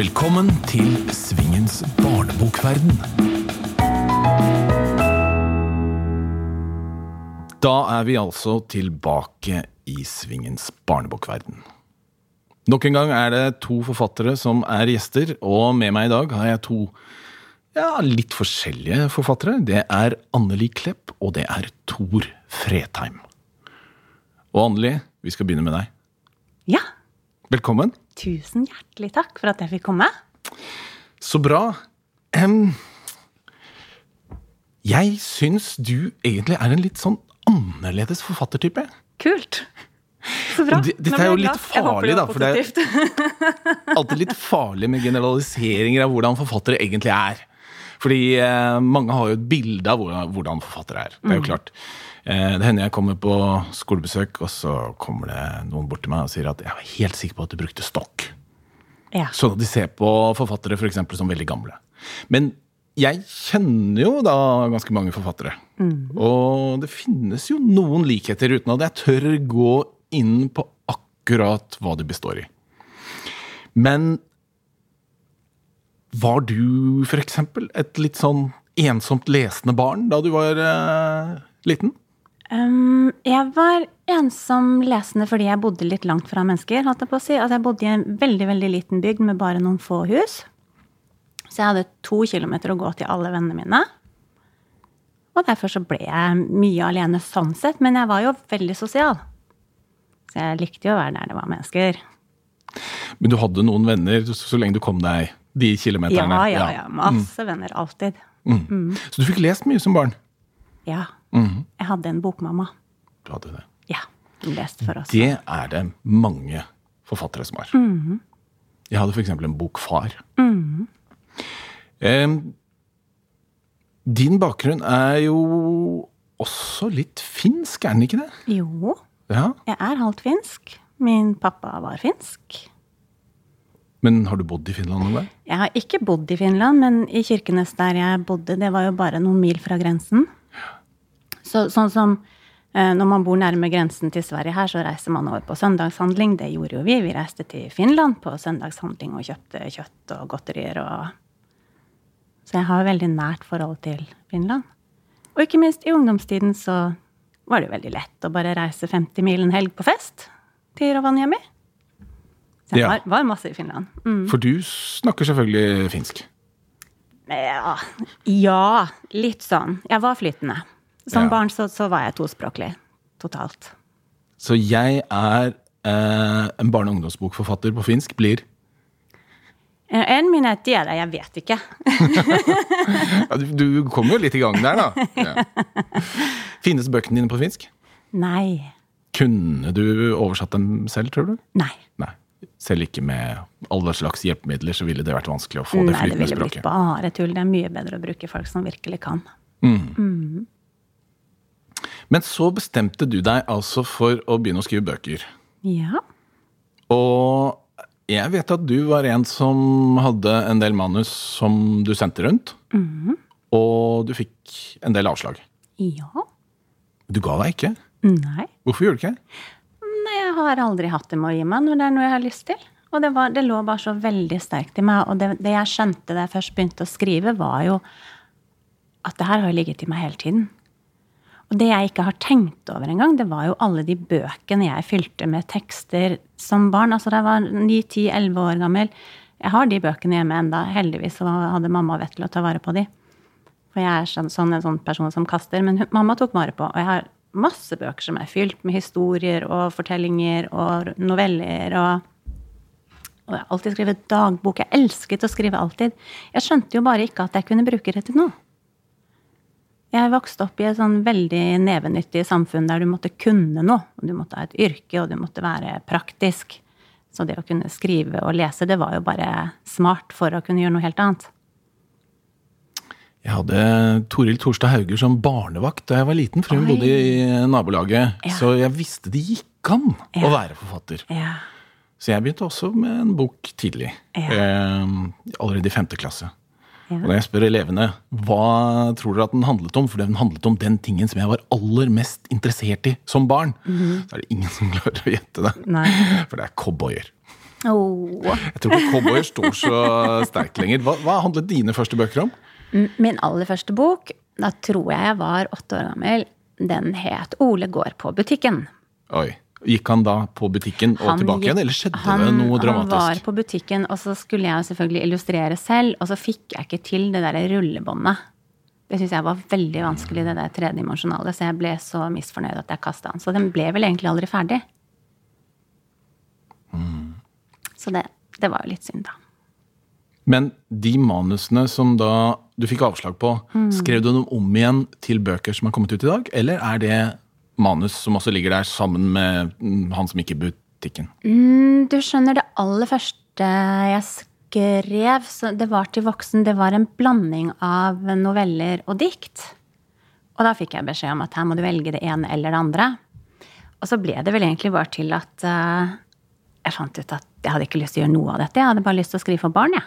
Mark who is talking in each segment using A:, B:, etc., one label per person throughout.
A: Velkommen til Svingens barnebokverden. Da er vi altså tilbake i Svingens barnebokverden. Nok en gang er det to forfattere som er gjester, og med meg i dag har jeg to ja, litt forskjellige forfattere. Det er Anneli Klepp, og det er Tor Fretheim. Og Anneli, vi skal begynne med deg.
B: Ja,
A: Velkommen.
B: Tusen hjertelig takk for at jeg fikk komme.
A: Så bra. Um, jeg syns du egentlig er en litt sånn annerledes forfattertype.
B: Kult. Så bra.
A: Det- dette er jo litt farlig, da, for det-
B: er
A: Alltid litt farlig med generaliseringer av hvordan forfattere egentlig er. Fordi eh, mange har jo et bilde av hvordan, hvordan forfattere er. Det er jo klart. Eh, det hender jeg kommer på skolebesøk, og så kommer det noen bort til meg og sier at jeg var helt sikker på at du brukte stokk.
B: Ja.
A: Sånn at de ser på forfattere for eksempel, som veldig gamle. Men jeg kjenner jo da ganske mange forfattere. Og det finnes jo noen likheter, uten at jeg tør gå inn på akkurat hva de består i. Men var du eksempel et litt sånn ensomt lesende barn da du var eh, liten?
B: Um, jeg var ensom lesende fordi jeg bodde litt langt fra mennesker. holdt jeg på å si. Altså, jeg bodde i en veldig veldig liten bygd med bare noen få hus. Så jeg hadde to kilometer å gå til alle vennene mine. Og derfor så ble jeg mye alene sånn sett. Men jeg var jo veldig sosial. Så jeg likte jo å være der det var mennesker.
A: Men du hadde noen venner så, lenge du kom deg de
B: Ja,
A: kilometerne?
B: ja, ja. Masse venner. Alltid.
A: Så du fikk lest mye som barn?
B: Ja. Jeg hadde en bokmamma.
A: Du hadde det.
B: Ja. Hun leste for oss.
A: Det er det mange forfattere som har. Jeg hadde f.eks. en bokfar. Eh, din bakgrunn er jo også litt finsk, er den ikke det?
B: Jo,
A: Ja,
B: jeg er halvt finsk. Min pappa var finsk.
A: Men har du bodd i Finland noen gang?
B: Jeg har ikke bodd i Finland, men i Kirkenes der jeg bodde, det var jo bare noen mil fra grensen. Så, sånn som eh, når man bor nærme grensen til Sverige her, så reiser man over på søndagshandling. Det gjorde jo vi. Vi reiste til Finland på søndagshandling og kjøpte kjøtt og godterier og Så jeg har veldig nært forhold til Finland. Og ikke minst i ungdomstiden så var det jo veldig lett å bare reise 50 mil en helg på fest til Rovaniemi. Så jeg
A: Ja.
B: var, var masse i Finland. Mm.
A: For du snakker selvfølgelig finsk.
B: Ja, ja, litt sånn. Jeg var flytende. Som
A: Ja.
B: barn så, så var jeg tospråklig. Totalt.
A: Så jeg er eh, en barne- og ungdomsbokforfatter på finsk. Blir
B: Eh, En min er det. jeg vet ikke.
A: du, kommer jo litt i gang der, da. Ja. Finnes bøkene dine på finsk?
B: Nei.
A: Kunne du oversatt dem selv, tror du?
B: Nei.
A: Nei. Selv ikke med alle slags hjelpemidler, så ville det vært vanskelig å få det flytende språket.
B: Nei, det ville blitt bare tull. Det er mye bedre å bruke folk som virkelig kan.
A: Men så bestemte du deg altså for å begynne å skrive bøker.
B: Ja.
A: Og jeg vet at du var en som hadde en del manus som du sendte rundt. Og du fikk en del avslag.
B: Ja.
A: Du ga deg ikke.
B: Nei.
A: Hvorfor gjorde du ikke det?
B: Nei, jeg har aldri hatt det med å gi meg når det er noe jeg har lyst til. Og det, var, det lå bare så veldig sterkt i meg. Og det, det jeg skjønte da jeg først begynte å skrive, var jo at det her har ligget i meg hele tiden. Og det jeg ikke har tenkt over engang, det var jo alle de bøkene jeg fylte med tekster som barn. Altså da jeg var 9-10-11 år gammel. Jeg har de bøkene hjemme enda. Heldigvis så hadde mamma vett til å ta vare på de. For jeg er sånn, sånn en sånn person som kaster. Men mamma tok vare på. Og jeg har masse bøker som er fylt med historier og fortellinger og noveller og Og jeg har alltid skrevet dagbok. Jeg elsket å skrive alltid. Jeg skjønte jo bare ikke at jeg kunne bruke det til noe. Jeg vokste opp i et sånn veldig nevenyttig samfunn der du måtte kunne noe. og Du måtte ha et yrke, og du måtte være praktisk. Så det å kunne skrive og lese, det var jo bare smart for å kunne gjøre noe helt annet.
A: Jeg hadde Toril Torstad Hauger som barnevakt da jeg var liten, for hun bodde i nabolaget.
B: Ja.
A: Så jeg visste det gikk an å være forfatter.
B: Ja.
A: Så jeg begynte også med en bok tidlig.
B: Ja.
A: Eh, allerede i femte klasse. Og når jeg spør elevene hva tror dere at den handlet om, for den handlet om den tingen som jeg var aller mest interessert i som barn, så er det ingen som klarer å gjette det.
B: Nei.
A: For det er cowboyer.
B: Oh.
A: Jeg tror ikke cowboyer står så sterkt lenger. Hva, hva handlet dine første bøker om?
B: Min aller første bok, da tror jeg jeg var åtte år gammel, den het Ole går på butikken.
A: Oi. Gikk han da på butikken og tilbake igjen, eller skjedde
B: han,
A: det noe dramatisk?
B: Han var på butikken, og så skulle jeg selvfølgelig illustrere selv, og så fikk jeg ikke til det derre rullebåndet. Det syns jeg var veldig vanskelig, det der tredimensjonale, så jeg ble så misfornøyd at jeg kasta den. Så den ble vel egentlig aldri ferdig.
A: Mm.
B: Så det, det var jo litt synd, da.
A: Men de manusene som da du fikk avslag på,
B: Mm.
A: skrev du dem om igjen til bøker som har kommet ut i dag, eller er det manus som også ligger der sammen med mm, han som gikk i butikken?
B: Mm, Du skjønner, det aller første jeg skrev, det var til voksen, det var en blanding av noveller og dikt. Og da fikk jeg beskjed om at her må du velge det ene eller det andre. Og så ble det vel egentlig bare til at uh, jeg fant ut at jeg hadde ikke lyst til å gjøre noe av dette. Jeg hadde bare lyst til å skrive for barn, jeg.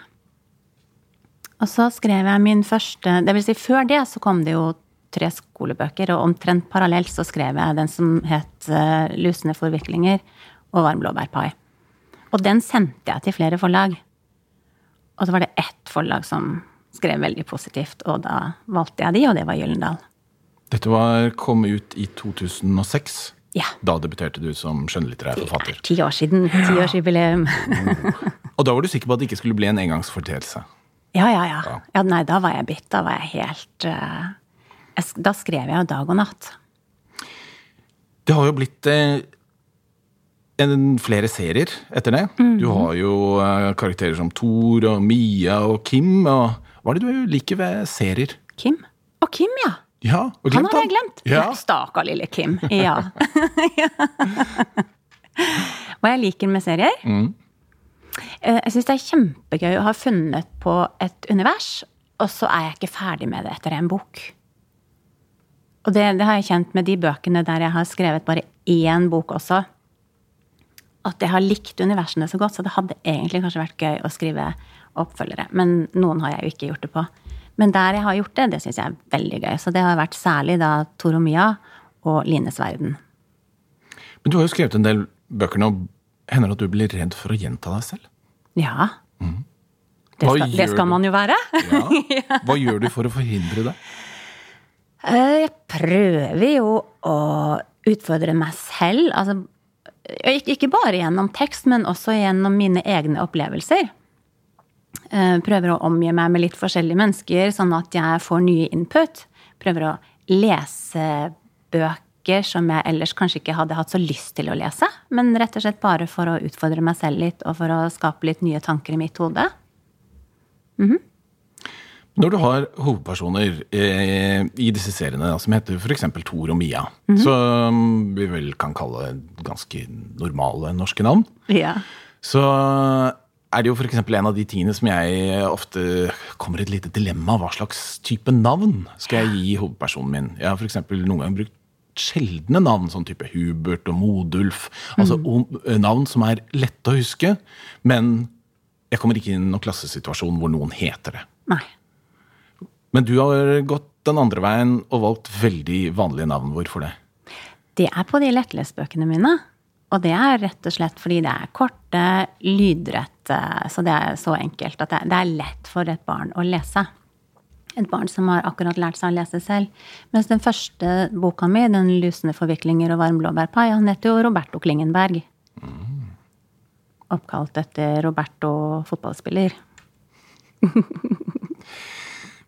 B: Og så skrev jeg min første Det vil si, før det så kom det jo tre skolebøker, og omtrent parallelt så skrev jeg den som het Lusende forviklinger' og 'Varm blåbærpai'. Og den sendte jeg til flere forlag. Og så var det ett forlag som skrev veldig positivt, og da valgte jeg de, og det var Gyllendal.
A: Dette var kom ut i 2006.
B: Ja.
A: Da debuterte du som skjønnlitterær
B: er
A: forfatter.
B: ti år siden. Tiårsjubileum.
A: Og da var du sikker på at det ikke skulle bli en engangsforeteelse.
B: Ja, ja, ja. ja. Nei, da var jeg bitt. Da var jeg helt eh, sk- Da skrev jeg jo dag og natt.
A: Det har jo blitt eh, en, flere serier etter det.
B: Mhm.
A: Du har jo eh, karakterer som Thor og Mia og Kim. Og, hva er det du liker ved serier?
B: Kim? Og Kim, ja!
A: Ja, og
B: Han
A: glemt
B: hadde jeg glemt.
A: Ja.
B: Stakkar lille Kim. Ja. Hva jeg liker med serier? Mm. Jeg syns det er kjempegøy å ha funnet på et univers, og så er jeg ikke ferdig med det etter en bok. Og det, det har jeg kjent med de bøkene der jeg har skrevet bare én bok også. At jeg har likt universene så godt, så det hadde egentlig kanskje vært gøy å skrive oppfølgere. Men noen har jeg jo ikke gjort det på. Men der jeg har gjort det, det syns jeg er veldig gøy. Så det har vært særlig da Tor og Lines verden.
A: Men du har jo skrevet en del bøker nå. Hender det at du blir redd for å gjenta deg selv?
B: Ja.
A: Mm. Det,
B: skal, det skal man jo være.
A: Ja. Hva gjør du for å forhindre det?
B: Eh, Jeg prøver jo å utfordre meg selv. Altså, ikke bare gjennom tekst, men også gjennom mine egne opplevelser. Eh, Prøver å omgi meg med litt forskjellige mennesker, sånn at jeg får nye input. Prøver å lese bøker som jeg ellers kanskje ikke hadde hatt så lyst til å lese. Men rett og slett bare for å utfordre meg selv litt, og for å skape litt nye tanker i mitt hode.
A: Når du har hovedpersoner eh, i disse seriene da, som heter f.eks. Thor og Mia, som vi vel kan kalle ganske normale norske navn,
B: Ja.
A: så er det jo f.eks. en av de tingene som jeg ofte kommer i et lite dilemma. Hva slags type navn skal jeg gi hovedpersonen min? Jeg har f.eks. noen ganger brukt sjeldne navn, sånn type Hubert og Modulf. Altså mm. navn som er lette å huske, men jeg kommer ikke inn i noen klassesituasjon hvor noen heter det.
B: Nei.
A: Men du har gått den andre veien og valgt veldig vanlige navn. Hvorfor det?
B: Det er på de lettlesbøkene mine. Og det er rett og slett fordi det er korte, lydrette, så det er så enkelt at det er, lett for et barn å lese. Et barn som har akkurat lært seg å lese selv. Mens den første boka mi, 'Den lusende forviklinger og varm blåbærpai', han heter jo Roberto Klingenberg. Oppkalt etter Roberto fotballspiller.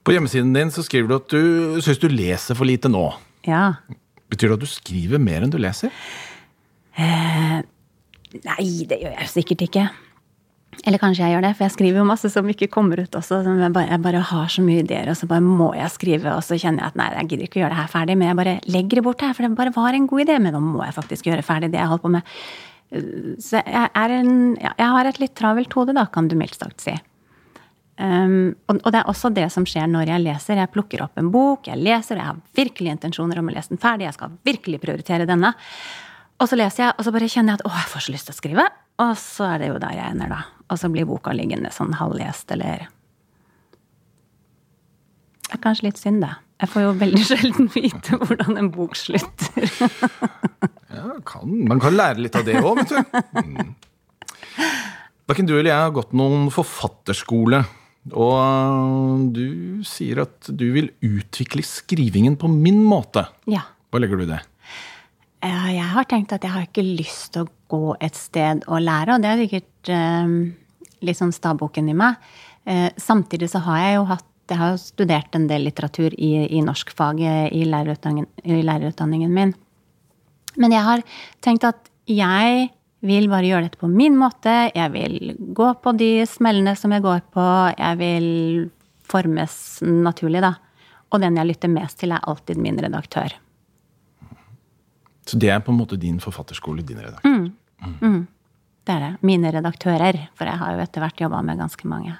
A: På hjemmesiden din så skriver du at du syns du leser for lite nå.
B: Ja.
A: Betyr det at du skriver mer enn du leser?
B: Nei, det gjør jeg sikkert ikke. Eller kanskje jeg gjør det, for jeg skriver jo masse som ikke kommer ut også. Jeg bare, jeg bare har så mye ideer, og så bare må jeg skrive, og så kjenner jeg at nei, jeg gidder ikke å gjøre det her ferdig, men jeg bare legger det bort her, for det bare var en god idé, men nå må jeg faktisk gjøre ferdig det jeg holder på med. Så jeg, en, jeg har et litt travelt hode, da, kan du mildt sagt si. Um, og, og det er også det som skjer når jeg leser. Jeg plukker opp en bok, jeg leser, jeg har virkelig intensjoner om å lese den ferdig, jeg skal virkelig prioritere denne. Og så leser jeg, og så bare kjenner jeg at å, jeg får så lyst til å skrive. Og så er det jo der jeg ender, da. Og så blir boka liggende sånn halvlest, eller Det er kanskje litt synd, det. Jeg får jo veldig sjelden vite hvordan en bok slutter.
A: Ja, kan, Man kan lære litt av det òg, vet du. Mm. Verken du eller jeg har gått noen forfatterskole. Og du sier at du vil utvikle skrivingen på min måte.
B: Ja.
A: Hva legger du i det?
B: Jeg har tenkt at jeg har ikke lyst til å gå et sted og lære, og det er sikkert eh, litt sånn stabbukken i meg. Eh, samtidig så har jeg jo hatt jeg har jo studert en del litteratur i, i norskfaget i lærerutdanningen, i lærerutdanningen min. Men jeg har tenkt at jeg vil bare gjøre dette på min måte. Jeg vil gå på de smellene som jeg går på. Jeg vil formes naturlig, da. Og den jeg lytter mest til, er alltid min redaktør.
A: Så det er på en måte din forfatterskole, din redaktør.
B: Mm, Det er det. Mine redaktører. For jeg har jo etter hvert jobba med ganske mange.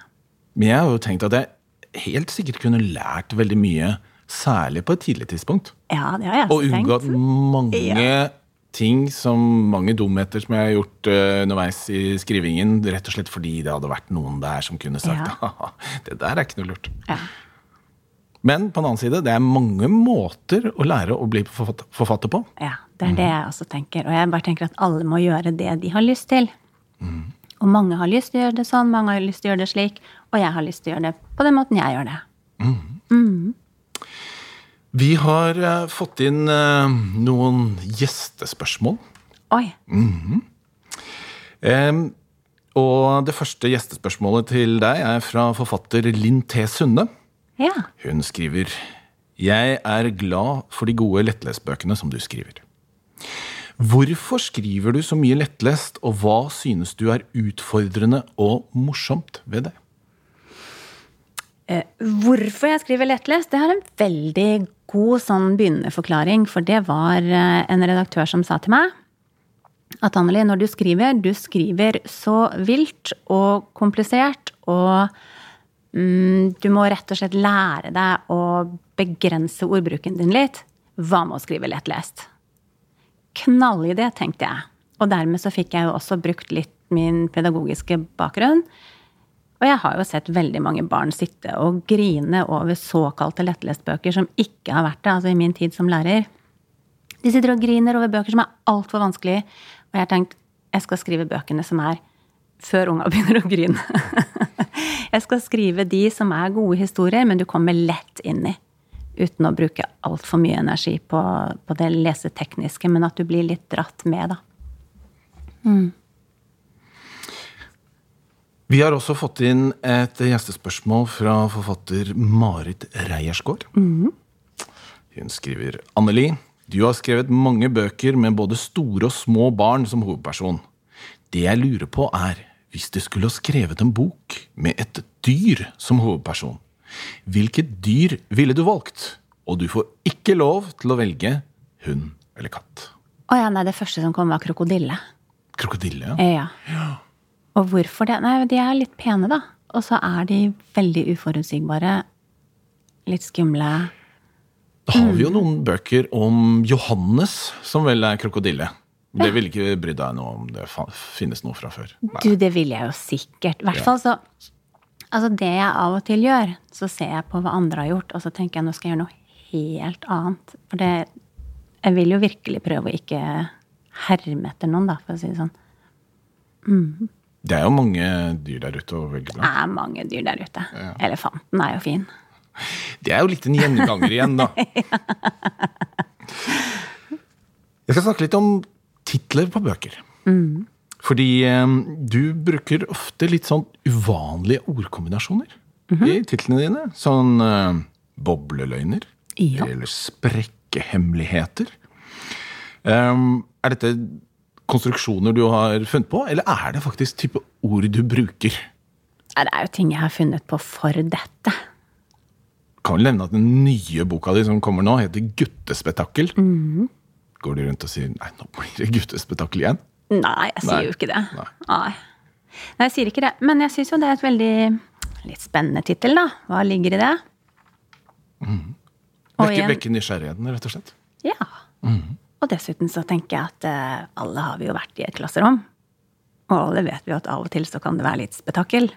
A: Men jeg har jo tenkt at jeg helt sikkert kunne lært veldig mye, særlig på et tidlig tidspunkt.
B: Ja, det har jeg også tenkt.
A: Og unngått mange ting som mange dumheter som jeg har gjort eh, underveis i skrivingen, rett og slett fordi det hadde vært noen der som kunne sagt
B: Ja.
A: Det der er ikke noe lurt.
B: Ja.
A: Men på den annen side, det er mange måter å lære å bli forfatt- forfatter på.
B: ja, det er det jeg også tenker. Og jeg bare tenker at alle må gjøre det de har lyst til. Og mange har lyst til å gjøre det sånn, mange har lyst til å gjøre det slik, og jeg har lyst til å gjøre det på den måten jeg gjør det.
A: Vi har eh, fått inn eh, noen gjestespørsmål.
B: Oi.
A: Em, og det første gjestespørsmålet til deg er fra forfatter Linn T. Sunde.
B: Ja.
A: Hun skriver Jeg er glad for de gode lettlesbøkene som du skriver. Hvorfor skriver du så mye lettlest, og hva synes du er utfordrende og morsomt ved det?
B: Eh, Hvorfor jeg skriver lettlest, det har en veldig god sånn begynnende forklaring. For det var eh, en redaktør som sa til meg at Anneli, når du skriver, du skriver så vilt og komplisert, og mm, du må rett og slett lære deg å begrense ordbruken din litt. Hva med å skrive lettlest? Knallidé, tenkte jeg. Og dermed så fikk jeg jo også brukt litt min pedagogiske bakgrunn. Og jeg har jo sett veldig mange barn sitte og grine over såkalte lettlestbøker som ikke har vært det, altså i min tid som lærer. De sitter og griner over bøker som er altfor vanskelig, og jeg har tenkt jeg skal skrive bøkene som er før unga begynner å grine. jeg skal skrive de som er gode historier, men du kommer lett inn i. Uten å bruke altfor mye energi på, på det lesetekniske, men at du blir litt dratt med, da.
A: Vi har også fått inn et gjestespørsmål fra forfatter Marit Reiersgaard. Hun skriver Anneli, du har skrevet mange bøker med både store og små barn som hovedperson. Det jeg lurer på er, hvis du skulle ha skrevet en bok med et dyr som hovedperson, hvilket dyr ville du valgt? Og du får ikke lov til å velge hund eller katt.
B: Å ja, nei, det første som kom, var krokodille.
A: Krokodille, ja.
B: Ja. Og hvorfor det? Nei, de er litt pene, da. Og så er de veldig uforutsigbare. Litt skumle.
A: Da har vi jo noen bøker om Johannes, som vel er krokodille. Det ville ikke brydd deg noe om det finnes noe fra før. Nei.
B: Du, det vil jeg jo sikkert. I hvert fall så Altså, det jeg av og til gjør, så ser jeg på hva andre har gjort, og så tenker jeg nå skal jeg gjøre noe helt annet. For det Jeg vil jo virkelig prøve å ikke herme etter noen, da, for å si det sånn.
A: Det er jo mange dyr der ute og veldig
B: bra.
A: Det
B: er mange dyr der ute. Elefanten er jo fin.
A: Det er jo litt en gjenganger igjen, da. Jeg skal snakke litt om titler på bøker. Fordi eh, du bruker ofte litt sånn uvanlige ordkombinasjoner i titlene dine. Sånn uh, bobleløgner.
B: Ja.
A: Eller sprekkehemmeligheter. Um, er dette konstruksjoner du har funnet på, eller er det faktisk type ord du bruker?
B: Det er jo ting jeg har funnet på for dette.
A: Kan vel nevne at den nye boka di som kommer nå, heter Guttespetakkel. Går du rundt og sier nei, nå blir det guttespetakkel igjen?
B: Nei, jeg sier
A: Nei.
B: jo ikke det.
A: Nei.
B: Nei. Nei, jeg sier ikke det. Men jeg syns jo det er et veldig litt spennende tittel, da. Hva ligger i det? Og
A: Vekke,
B: igjen-
A: nysgjerrigheten, rett og slett.
B: Ja. Og dessuten så tenker jeg at eh, alle har vi jo vært i et klasserom. Og alle vet vi at av og til så kan det være litt spetakkel.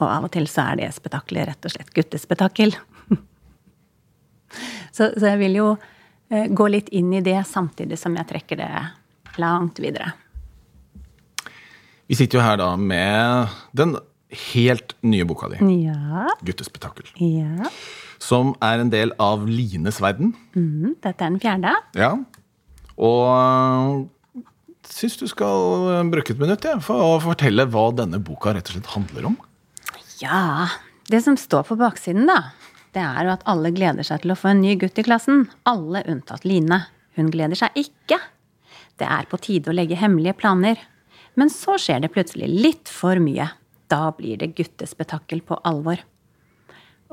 B: Og av og til så er det spetakkelet rett og slett guttespetakkel. så, så jeg vil jo eh, gå litt inn i det samtidig som jeg trekker det langt videre.
A: Vi sitter jo her da med den helt nye boka di,
B: Ja.
A: 'Guttespetakkel',
B: Ja.
A: som er en del av Lines verden.
B: Mm, dette er den fjerde.
A: Ja. Og syns du skal bruke et minutt ja, for å fortelle hva denne boka rett og slett handler om.
B: Ja. Det som står på baksiden, da, det er jo at alle gleder seg til å få en ny gutt i klassen. Alle unntatt Line. Hun gleder seg ikke. Det er på tide å legge hemmelige planer. Men så skjer det plutselig litt for mye. Da blir det guttespetakkel på alvor.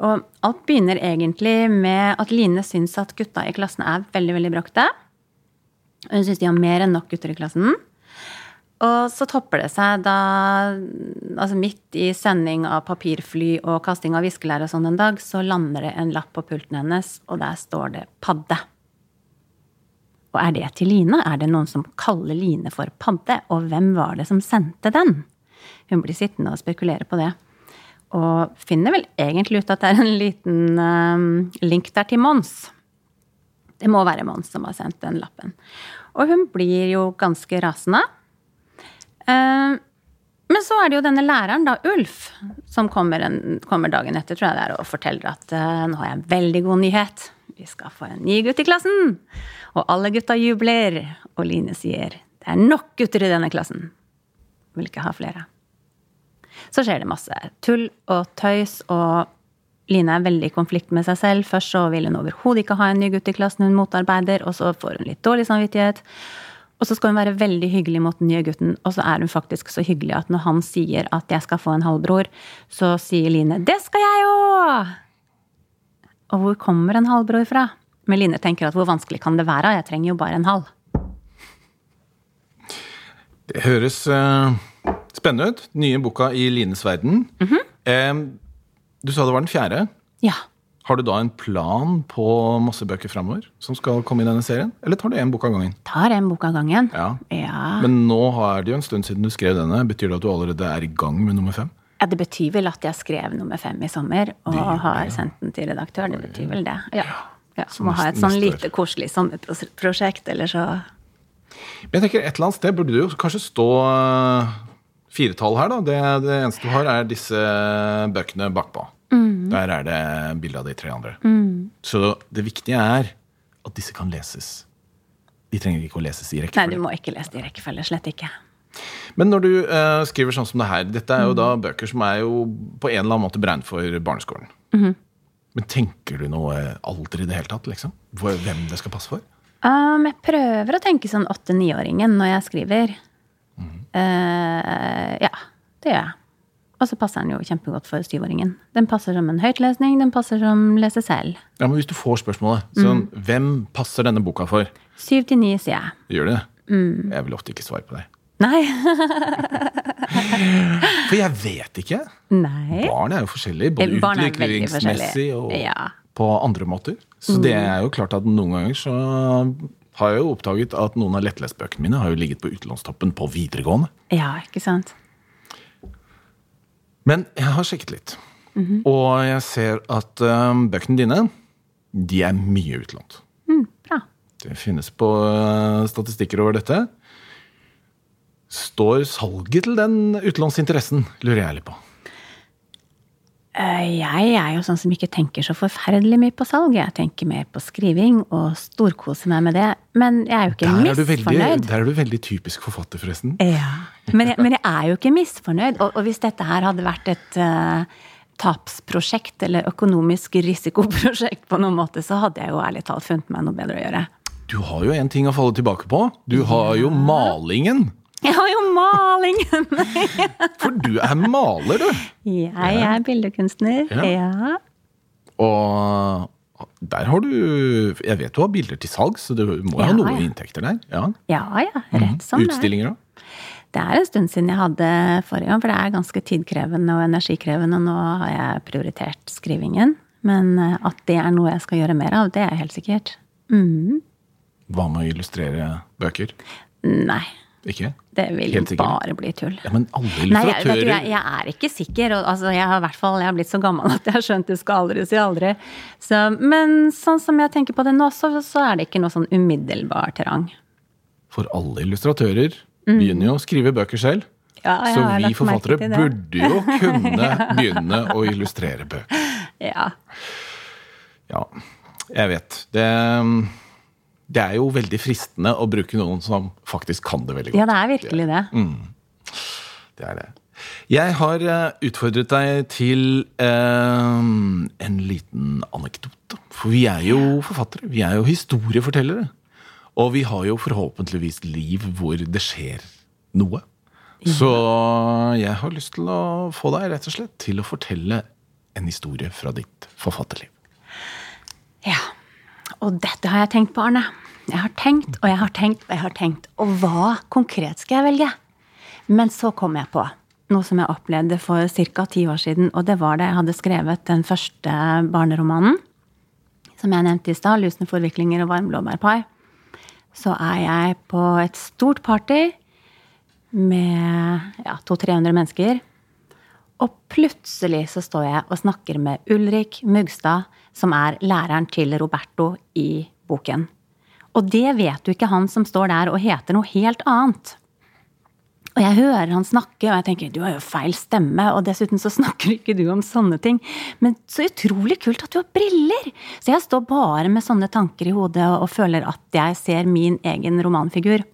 B: Og alt begynner egentlig med at Line syns at gutta i klassen er veldig, veldig bråkete. Hun syns de har mer enn nok gutter i klassen. Og så topper det seg da altså Midt i sending av papirfly og kasting av viskelær og sånn en dag, så lander det en lapp på pulten hennes, og der står det 'padde'. Og er det til Line? Er det noen som kaller Line for padde? Og hvem var det som sendte den? Hun blir sittende og spekulere på det. Og finner vel egentlig ut at det er en liten um, link der til Mons. Det må være Mons som har sendt den lappen. Og hun blir jo ganske rasende. Uh, men så er det jo denne læreren, da, Ulf, som kommer, en, kommer dagen etter tror jeg det er, og forteller at uh, nå har jeg en veldig god nyhet. Vi skal få en ny gutt i klassen. Og alle gutta jubler. Og Line sier det er nok gutter i denne klassen. Vil ikke ha flere. Så skjer det masse tull og tøys, og Line er veldig i konflikt med seg selv. Først så vil hun overhodet ikke ha en ny gutt i klassen, hun motarbeider, og så får hun litt dårlig samvittighet. Og så skal hun være veldig hyggelig mot den nye gutten, og så er hun faktisk så hyggelig at når han sier at jeg skal få en halvbror, så sier Line det skal jeg jo! Og hvor kommer en halvbror fra? Men Line tenker at hvor vanskelig kan det være? Jeg trenger jo bare en halv.
A: Det høres uh, spennende ut. Nye boka i Lines verden. eh, du sa det var den fjerde.
B: Ja.
A: Har du da en plan på masse bøker framover som skal komme i denne serien? Eller tar du én bok av gangen?
B: Tar en bok av gangen.
A: Ja.
B: Ja.
A: Men nå er det jo en stund siden du skrev denne. Betyr det at du allerede er i gang med nummer fem?
B: Ja, det betyr vel at jeg skrev nummer fem i sommer og har sendt den til redaktør. Det betyr vel det. Ja. ja. Må ha et sånn lite koselig sommerprosjekt, eller så
A: Men jeg tenker Et eller annet sted burde det jo kanskje stå firetall her. da. Det, det eneste du har, er disse bøkene bakpå. Der er det bilde av de tre andre. Så det viktige er at disse kan leses. De trenger ikke å leses i
B: Nei, du må ikke lese det i rekkefølge. Slett ikke.
A: Men når du uh, skriver sånn som det her Dette er jo da bøker som er jo på en eller annen måte beregnet for barneskolen. Men tenker du noe alder i det hele tatt? liksom? Hvem det skal passe for?
B: Um, jeg prøver å tenke sånn åtte-niåringen når jeg skriver. Eh, ja, det gjør jeg. Og så passer den jo kjempegodt for syvåringen. Den passer som en høytlesning, den passer som lese selv.
A: Ja, men Hvis du får spørsmålet sånn, hvem passer denne boka for?
B: Syv til ni, sier jeg.
A: Gjør det? Jeg vil ofte ikke svare på det.
B: Nei.
A: For jeg vet ikke.
B: Nei.
A: Barn er jo forskjellige, både
B: Eh,
A: utviklingsmessig og.
B: Ja.
A: på andre måter. Så det er jo klart at noen ganger så har jeg jo oppdaget at noen av lettlestbøkene mine har jo ligget på utenlandstoppen på videregående.
B: Ja, ikke sant.
A: Men jeg har sjekket litt.
B: Mhm.
A: Og jeg ser at um, bøkene dine, de er mye utlånt.
B: Bra.
A: Det finnes på uh, statistikker over dette. Står salget til den utlånsinteressen, lurer jeg litt på.
B: Eh, Jeg er jo sånn som ikke tenker så forferdelig mye på salg. Jeg tenker mer på skriving og storkoser meg med det. Men jeg er jo ikke
A: Der er, veldig,
B: misfornøyd.
A: der er du veldig typisk forfatter, forresten.
B: Ja. Men, jeg, men jeg er jo ikke misfornøyd. Og, og hvis dette her hadde vært et uh, tapsprosjekt eller økonomisk risikoprosjekt på noen måte, så hadde jeg jo ærlig talt funnet meg noe bedre å gjøre.
A: Du har jo en ting å falle tilbake på. Du har jo malingen.
B: Jeg har jo malingen!
A: For du er maler, du.
B: Jeg er bildekunstner.
A: Ja.
B: Ja.
A: Og der har du Jeg vet du har bilder til salg, så du må
B: Ja,
A: ha noe
B: ja.
A: inntekter der. Ja.
B: Ja, ja. Rett som det er.
A: Utstillinger òg.
B: Det er en stund siden jeg hadde forrige gang, for det er ganske tidkrevende og energikrevende. Og Nå har jeg prioritert skrivingen. Men eh, at det er noe jeg skal gjøre mer av, det er helt sikkert. Mm.
A: Hva med å illustrere bøker?
B: Nei.
A: Ikke?
B: Det vil bare bli tull.
A: Ja, men alle
B: illustratører Nei, du, jeg, jeg er ikke sikker. Og, altså, jeg, har, hvert fall, jeg har blitt så gammel at jeg har skjønt du skal aldri si aldri. Så, men sånn som jeg tenker på det nå, så, så er det ikke noe sånn umiddelbar terrang.
A: For alle illustratører
B: Mm.
A: begynner jo å skrive bøker selv.
B: Ja,
A: Så vi forfattere burde jo kunne begynne å illustrere bøker.
B: Ja.
A: Ja, jeg vet. Det, det er jo veldig fristende å bruke noen som faktisk kan det veldig godt.
B: ja, det er virkelig det.
A: Det er det. Jeg har eh, utfordret deg til eh, en liten anekdote. For vi er jo forfattere. Vi er jo historiefortellere. Og vi har jo forhåpentligvis liv hvor det skjer noe. Så jeg har lyst til å få deg rett og slett til å fortelle en historie fra ditt forfatterliv.
B: Ja. Og dette har jeg tenkt på, Arne. Jeg har tenkt og jeg har tenkt og jeg har tenkt. Og hva konkret skal jeg velge? Men så kom jeg på noe som jeg opplevde for ca. ti år siden. Og det var da jeg hadde skrevet den første barneromanen. Som jeg nevnte i stad, 'Lusne forviklinger og varm blåbærpai'. Så er jeg på et stort party med ja, 200-300 mennesker. Og plutselig så står jeg og snakker med Ulrik Mugstad, som er læreren til Roberto i boken. Og det vet jo ikke han som står der og heter noe helt annet. Og jeg hører han snakke, og jeg tenker du har jo feil stemme, og dessuten så snakker ikke du om sånne ting. Men så utrolig kult at du har briller! Så jeg står bare med sånne tanker i hodet og føler at jeg ser min egen romanfigur.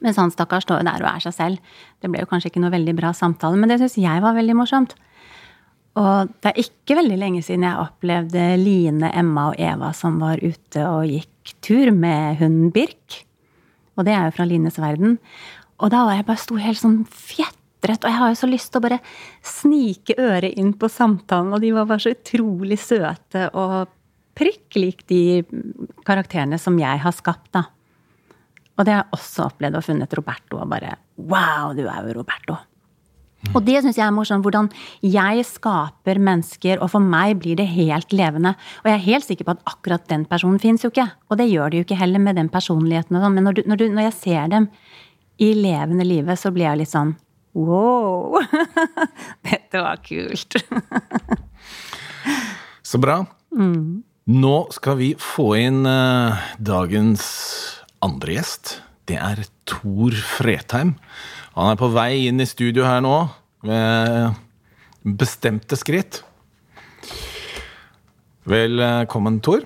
B: Mens han stakkar står jo der og er seg selv. Det ble jo kanskje ikke noe veldig bra samtale, men det syns jeg var veldig morsomt. Og det er ikke veldig lenge siden jeg opplevde Line, Emma og Eva som var ute og gikk tur med hunden Birk. Og det er jo fra Lines verden. Og da var jeg bare sto helt sånn fjetret, og jeg har jo så lyst til å bare snike øret inn på samtalen, og de var bare så utrolig søte og prikk lik de karakterene som jeg har skapt, da. Og det har jeg også opplevd og funnet Roberto, og bare wow, du er jo Roberto. Og det syns jeg er morsomt, hvordan jeg skaper mennesker, og for meg blir det helt levende. Og jeg er helt sikker på at akkurat den personen fins jo ikke. Og det gjør det jo ikke heller med den personligheten og sånn, men når, du, når, du, når jeg ser dem i levende livet, så blir jeg litt sånn wow! Dette var kult.
A: Så bra. Nå skal vi få inn uh, dagens andre gjest. Det er Tor Fretheim. Han er på vei inn i studio her nå med bestemte skritt. Velkommen, Tor.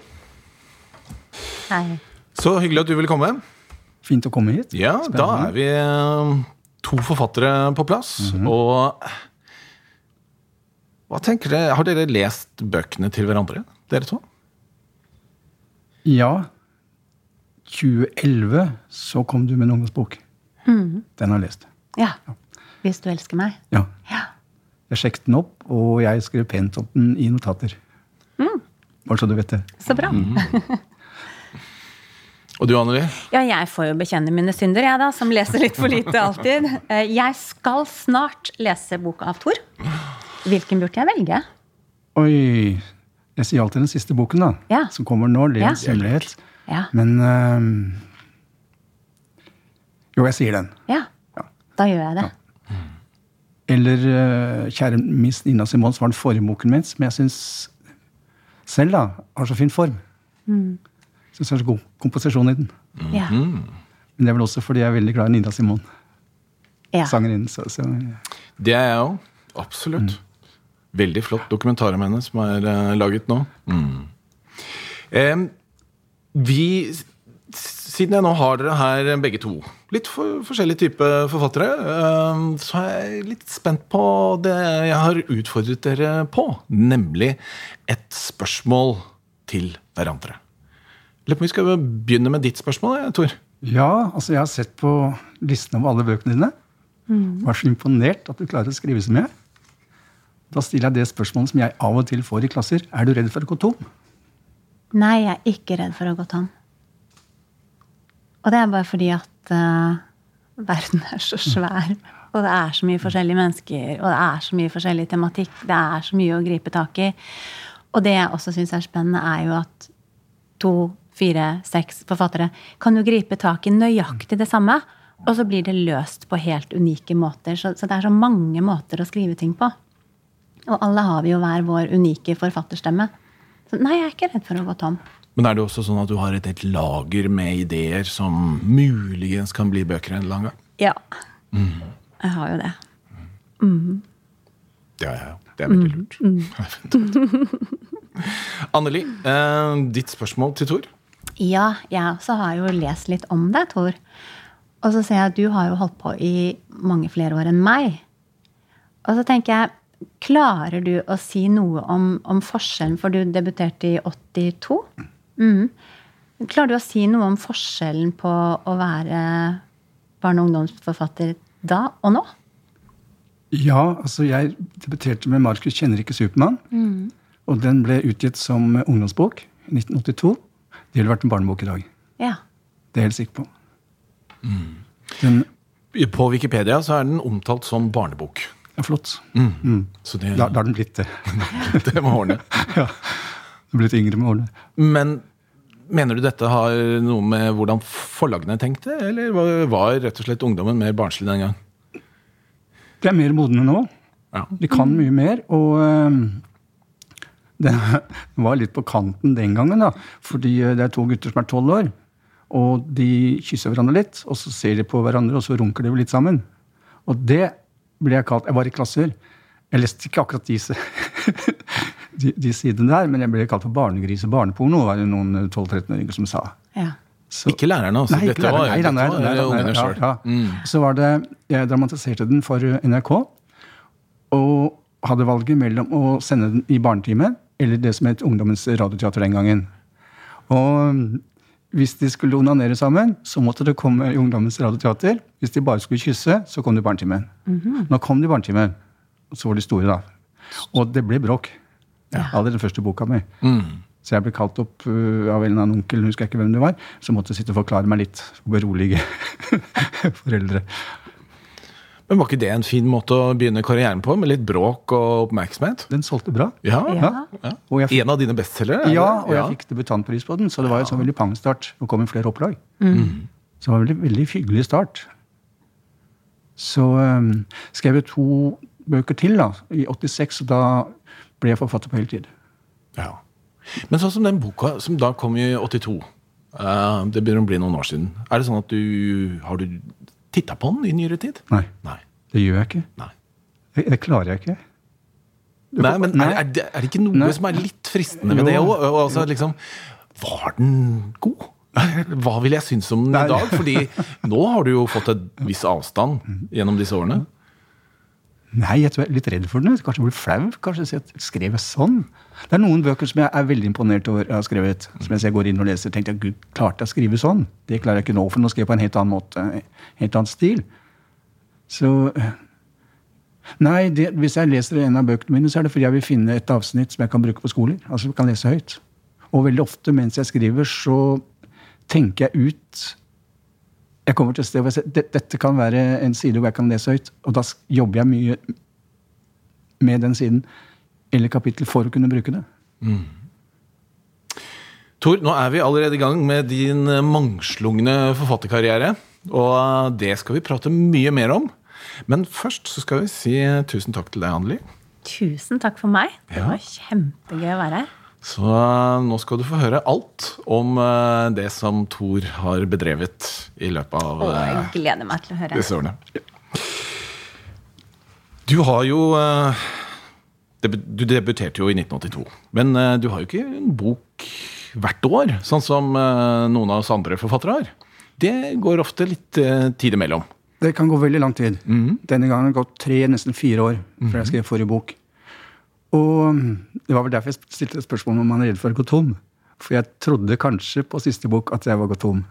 B: Hei.
A: Så hyggelig at du ville komme.
C: Fint å komme hit.
A: Ja, da er vi eh, to forfattere på plass. Og hva tenker dere? Har dere lest bøkene til hverandre, dere to?
C: Ja. 2011 så kom du med en ungdomsbok. Den har jeg lest.
B: Ja. Hvis du elsker meg.
C: Ja.
B: Ja.
C: Jeg sjekket den opp, og jeg skrev pent om den i notater. Bare så du vet det.
B: Så bra.
A: Og du, Anneli?
B: Ja, jeg får jo bekjenne mine synder, jeg da, som leser litt for lite alltid. Eh, Jeg skal snart lese boka av Thor. Hvilken burde jeg velge?
C: Oi. Jeg sier alltid den siste boken, da.
B: Ja.
C: Som kommer nå. Levens
B: Ja.
C: hemmelighet.
B: Ja.
C: Men ehm, Jo, jeg sier den.
B: Ja. Da gjør jeg det.
C: Eller eh, Kjære Miss Nina Simons var den forrige boken min, som jeg syns selv da, har så fin form.
B: Mm.
C: Syns det er så god komposisjon i den.
B: Ja.
C: Men det er vel også fordi jeg er veldig glad i Nina Simon,
B: ja.
C: sangerinnen. Så, så
A: Det er jeg òg. Absolutt. Veldig flott dokumentar om henne som er eh, laget nå. Mm. Eh, vi, siden jeg nå har dere her begge to, litt for, forskjellig type forfattere, så er jeg litt spent på det jeg har utfordret dere på. Nemlig et spørsmål til hverandre. Lurer på om vi skal begynne med ditt spørsmål, Tor.
C: Ja, altså jeg har sett på listen over alle bøkene dine. Var så imponert at du klarer å skrive så mye. Da stiller jeg det spørsmålet som jeg av og til får i klasser. Er du redd for å gå tom?
B: Nei, jeg er ikke redd for å gå tom. Og det er bare fordi at uh, verden er så svær. Og det er så mye forskjellige mennesker, og det er så mye forskjellig tematikk. Det er så mye å gripe tak i. Og det jeg også syns er spennende, er jo at to, fire, seks forfattere kan jo gripe tak i nøyaktig det samme. Og så blir det løst på helt unike måter. Så, så det er så mange måter å skrive ting på. Og alle har vi jo hver vår unike forfatterstemme. Så nei, jeg er ikke redd for å gå tom.
A: Men er det også sånn at du har et helt lager med ideer som muligens kan bli bøker en eller annen gang?
B: Ja. Jeg har jo det.
A: Det har jeg jo. Det er veldig lurt. Anneli, eh, ditt spørsmål til Tor?
B: Ja, jeg også har jo lest litt om deg, Tor. Og så ser jeg at du har jo holdt på i mange flere år enn meg. Og så tenker jeg, klarer du å si noe om, om forskjellen, for du debuterte i 82? Mhm. Klarer du å si noe om forskjellen på å være barne- og ungdomsforfatter da og nå?
C: Ja, altså jeg debuterte med 'Markus kjenner ikke Supermann'. Og den ble utgitt som ungdomsbok i 1982. Det ville vært en barnebok i dag.
B: Ja.
C: Det er jeg helt sikker på. Den
A: På Wikipedia så er den omtalt som barnebok.
C: Ja, flott.
A: Så det,
C: Da, da er den blitt det.
A: det må ordne.
C: ja. Blitt yngre med årene.
A: Men mener du dette har noe med hvordan forlagene tenkte, eller var- rett og slett ungdommen mer barnslig den gang?
C: De er mer modne nå.
A: Ja.
C: De kan mye mer. Og det var litt på kanten den gangen, da. Fordi øh, det er to gutter som er tolv år. Og de kysser hverandre litt, og så ser de på hverandre, og så runker de litt sammen. Og det ble jeg kalt Jeg var i klasser. Jeg leste ikke akkurat disse, de, de sidene der, men jeg ble kalt for barnegris og barneporno, var det noen 12-13-åringer som sa.
B: ja.
C: Så-
A: Ikke lærerne, altså.
C: Nei, ikke
A: dette var.
C: Nei,
A: dette ungene
C: ja,
A: sjøl.
C: ja. Så var det Jeg dramatiserte den for NRK. Og hadde valget mellom å sende den i barnetime eller det som het Ungdommens radioteater den gangen. Og mm, hvis de skulle onanere sammen, så måtte det komme i Ungdommens radioteater. Hvis de bare skulle kysse, så kom det i barnetimen. Nå kom de i barnetimen, så var de store, da. Og det ble bråk. Av den første boka mi. Så jeg ble kalt opp uh, av en eller annen onkel, husker jeg ikke hvem det var, som måtte sitte og forklare meg litt. Og berolige foreldre.
A: Men var ikke det en fin måte å begynne karrieren på, med litt bråk og oppmerksomhet?
C: Den solgte bra.
A: Ja.
B: Ja.
A: ja.
C: Og jeg
A: En av dine bestselgere? er
C: ja, og jeg fikk debutantpris på den, så det var jo sånn veldig pangstart. Det kom i flere opplag. Så det var en veldig, veldig hyggelig start. Så um, skrev jeg to bøker til da, i 86, og da ble forfatter på heltid.
A: Ja. Men sånn som den boka som da kom i 82 uh, Det begynner å bli noen år siden. Er det sånn at du Har du titta på den i nyere tid?
C: Nei,
A: Nei.
C: det gjør jeg ikke.
A: Nei.
C: Det, det klarer jeg ikke.
A: Nei, men. Er, er, det, er det ikke noe
C: Nei.
A: som er litt fristende med det
C: Jo.
A: òg? Altså, liksom, var den god? Hva vil jeg synes om den i dag? Fordi nå har du jo fått et viss avstand gjennom disse årene.
C: Nei, jeg jeg er litt redd for den. Kanskje jeg blir flau. Kanskje si at skrev jeg sånn? Det er noen bøker som jeg er veldig imponert over jeg har skrevet. Som jeg går inn og leser. tenkte jeg, gud, klarte jeg å skrive sånn? Det klarer jeg ikke nå, for nå skrev jeg på en helt annen måte. Helt annen stil. Så Nei, det, hvis jeg leser en av bøkene mine, så er det fordi jeg vil finne et avsnitt som jeg kan bruke på skoler. Altså kan lese høyt. Og veldig ofte mens jeg skriver, så tenker jeg ut jeg kommer til et sted hvor jeg ser, "Det- Dette kan være en side hvor jeg kan lese høyt. Og da jobber jeg mye med den siden eller kapittel for å kunne bruke det.
A: Tor, nå er vi allerede i gang med din eh, mangslungne forfatterkarriere. Og eh, det skal vi prate mye mer om. Men først så skal vi si tusen takk til deg, Anneli.
B: Tusen takk for meg. Det
A: Ja.
B: var kjempegøy å være her.
A: Så eh, nå skal du få høre alt om eh, det som Thor har bedrevet i løpet av
B: Og
A: eh,
B: jeg gleder meg til å høre.
A: disse årene. Du har jo eh, Du debuterte jo i 1982. Men eh, du har jo ikke en bok hvert år, sånn som eh, noen av oss andre forfattere har. Det går ofte litt eh, tid imellom.
C: Det kan gå veldig lang tid. Denne gangen har det gått tre, nesten fire år før jeg skrev forrige bok. Og mm, det var vel derfor jeg stilte spørsmål om man er redd for å gå tom. For jeg trodde kanskje på siste bok at jeg var gått tom.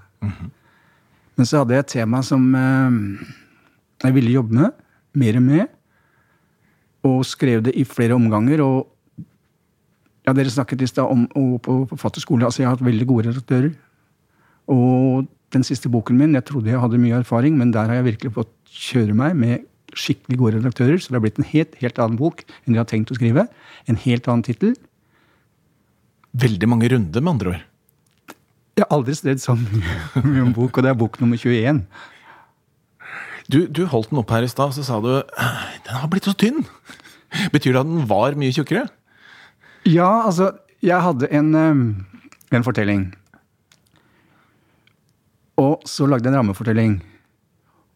C: Men så hadde jeg et tema som eh, jeg ville jobbe med, mer med, og skrev det i flere omganger. og ja, Dere snakket i stad om og på forfatterskole. altså Jeg har hatt veldig gode redaktører. Og den siste boken min, jeg trodde jeg hadde mye erfaring, men der har jeg virkelig fått kjøre meg med skikkelig gode redaktører. Så det har blitt en helt, helt annen bok enn de har tenkt å skrive. En helt annen tittel.
A: Veldig mange runder, med andre ord.
C: Jeg har aldri strevd så mye en bok, og det er bok nummer 21.
A: Du, du holdt den opp her i stad, så sa du «Øh, den har blitt så tynn. Betyr det at den var mye tjukkere?
C: Ja, altså, jeg hadde en, eh, en fortelling. Og så lagde jeg en rammefortelling.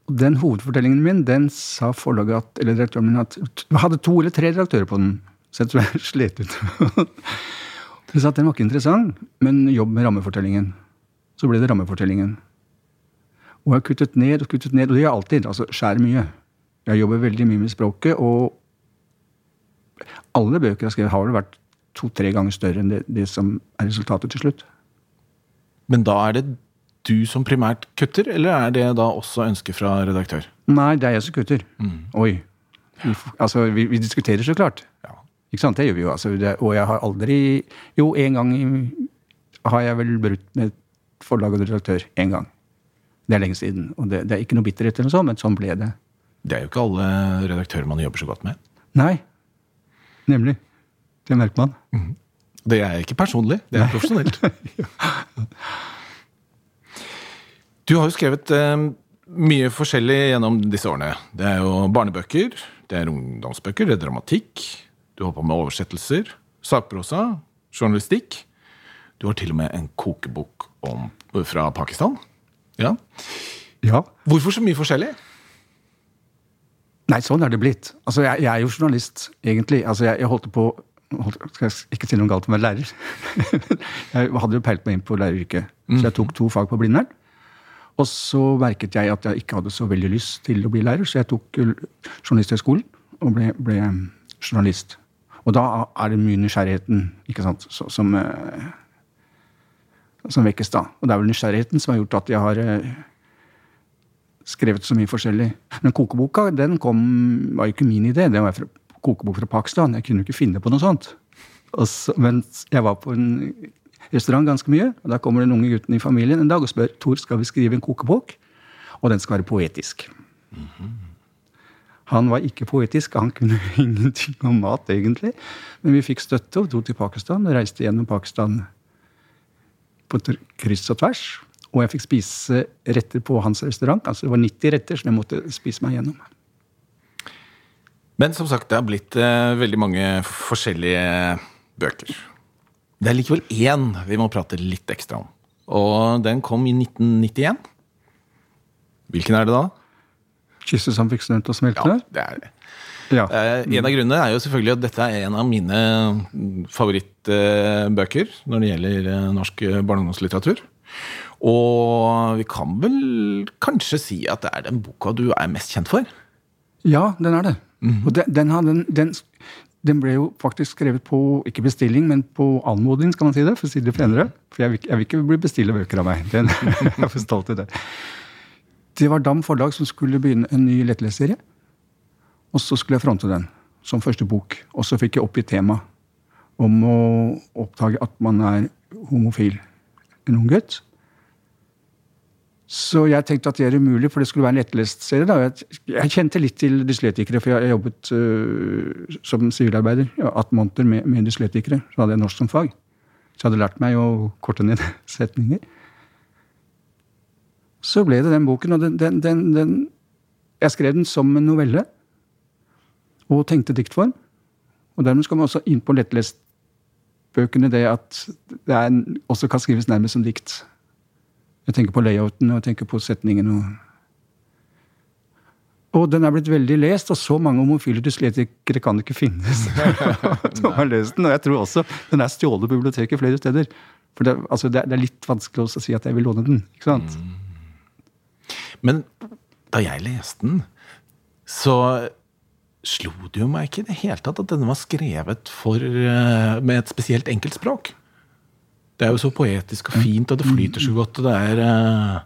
C: Og den hovedfortellingen min, den sa forlaget at, eller redaktøren min at hadde to eller tre redaktører på den, så jeg tror jeg slet ut. Hun sa at den var ikke interessant, men jobb med rammefortellingen. Så ble det rammefortellingen. Og jeg har kuttet ned og kuttet ned, og det gjør jeg alltid. altså Skjærer mye. Jeg jobber veldig mye med språket, og alle bøker jeg har skrevet, har vel vært to-tre ganger større enn det, det som er resultatet til slutt.
A: Men da er det du som primært kutter, eller er det da også ønske fra redaktør?
C: Nei, det er jeg som kutter. Oi. Vi, altså, vi, vi diskuterer så klart.
A: Ja.
C: Ikke sant? Det gjør vi jo. Altså, det, og jeg har aldri Jo, en gang har jeg vel brutt med forlag og redaktør. Én gang. Det er lenge siden. Og det, det er ikke noe bitterhet, eller noe sånt, men sånn ble det.
A: Det er jo ikke alle redaktører man jobber så godt med.
C: Nei. Nemlig. Det merker man.
A: Det er ikke personlig, det er profesjonelt. Du har jo skrevet eh, mye forskjellig gjennom disse årene. Det er jo barnebøker, det er ungdomsbøker, det er dramatikk. Du holder på med oversettelser, sakprosa, journalistikk. Du har til og med en kokebok om, fra Pakistan. Ja.
C: Ja.
A: Hvorfor så mye forskjellig?
C: Nei, sånn er det blitt. Altså, jeg, jeg er jo journalist, egentlig. Altså, jeg, jeg holdt på holdt, Skal jeg ikke si noe galt om å være lærer? jeg hadde jo peilt meg inn på læreryrket, så jeg tok to fag på Blindern. Og så merket jeg at jeg ikke hadde så veldig lyst til å bli lærer, så jeg tok eh, Journalisthøgskolen og ble, ble eh, journalist. Og da er det mye nysgjerrigheten ikke sant, som, eh, som vekkes da. Og det er vel nysgjerrigheten som har gjort at jeg har skrevet så mye forskjellig. Men kokeboka den kom, var jo ikke min idé. Det var fra, kokebok fra Pakistan. Jeg kunne jo ikke finne på noe sånt. Så, men jeg var på en restaurant ganske mye, og da kommer den unge gutten i familien en dag og spør Tor, skal vi skrive en kokebok, og den skal være poetisk. Han var ikke poetisk, han kunne ingenting om mat, egentlig. Men vi fikk støtte og dro til Pakistan og reiste gjennom Pakistan på kryss og tvers. Og jeg fikk spise retter på hans restaurant. altså Det var 90 retter som jeg måtte spise meg gjennom.
A: Men som sagt, det har blitt eh, veldig mange forskjellige bøker. Det er likevel én vi må prate litt ekstra om. Og den kom i 1991. Hvilken er det da?
C: 'Kysset som fikk til å smelte'?
A: Ja, det er det.
C: Ja.
A: Eh, en av grunnene er jo selvfølgelig at dette er en av mine favorittbøker når det gjelder eh, norsk barne- og ungdomslitteratur. Og vi kan vel kanskje si at det er den boka du er mest kjent for?
C: Ja, den er det. Og den, den, har- den, den, den ble jo faktisk skrevet på ikke bestilling, men på anmodning, skal man si det, for å si det penere. For jeg vil, jeg vil ikke bli bestille bøker av meg. Den, jeg er stolt i det. Det var Dam forlag som skulle begynne en ny lettleseserie. Og så skulle jeg fronte den som første bok. Og så fikk jeg oppgitt tema om å oppdage at man er homofil. En ung gutt. Så jeg tenkte at det er umulig, for det skulle være en lettlest serie. Da. Jeg, jeg kjente litt til dyslektikere, for jeg, jeg jobbet uh, som sivilarbeider ja, 18 måneder med, med dyslektikere. Så hadde jeg norsk som fag. Så jeg hadde lært meg å korte ned setninger. Så ble det den boken, og den, den, den, den Jeg skrev den som en novelle. Og tenkte diktform. Og dermed skal man også inn på lettlestbøkene det at det er også kan skrives nærmest som dikt. Jeg tenker på layouten og jeg tenker på setningen. Og, og den er blitt veldig lest, og så mange homofile dyslektikere kan det ikke finnes som har lest den. Og jeg tror også den er stjålet på biblioteket flere steder. For det, altså det, er- litt vanskelig å si at jeg vil låne den. ikke sant?
A: Men da jeg leste den, så slo det jo meg ikke i det hele tatt at denne var skrevet for, eh, med et spesielt enkelt språk. Det er jo så poetisk og fint, og det flyter så godt. og Det er, eh,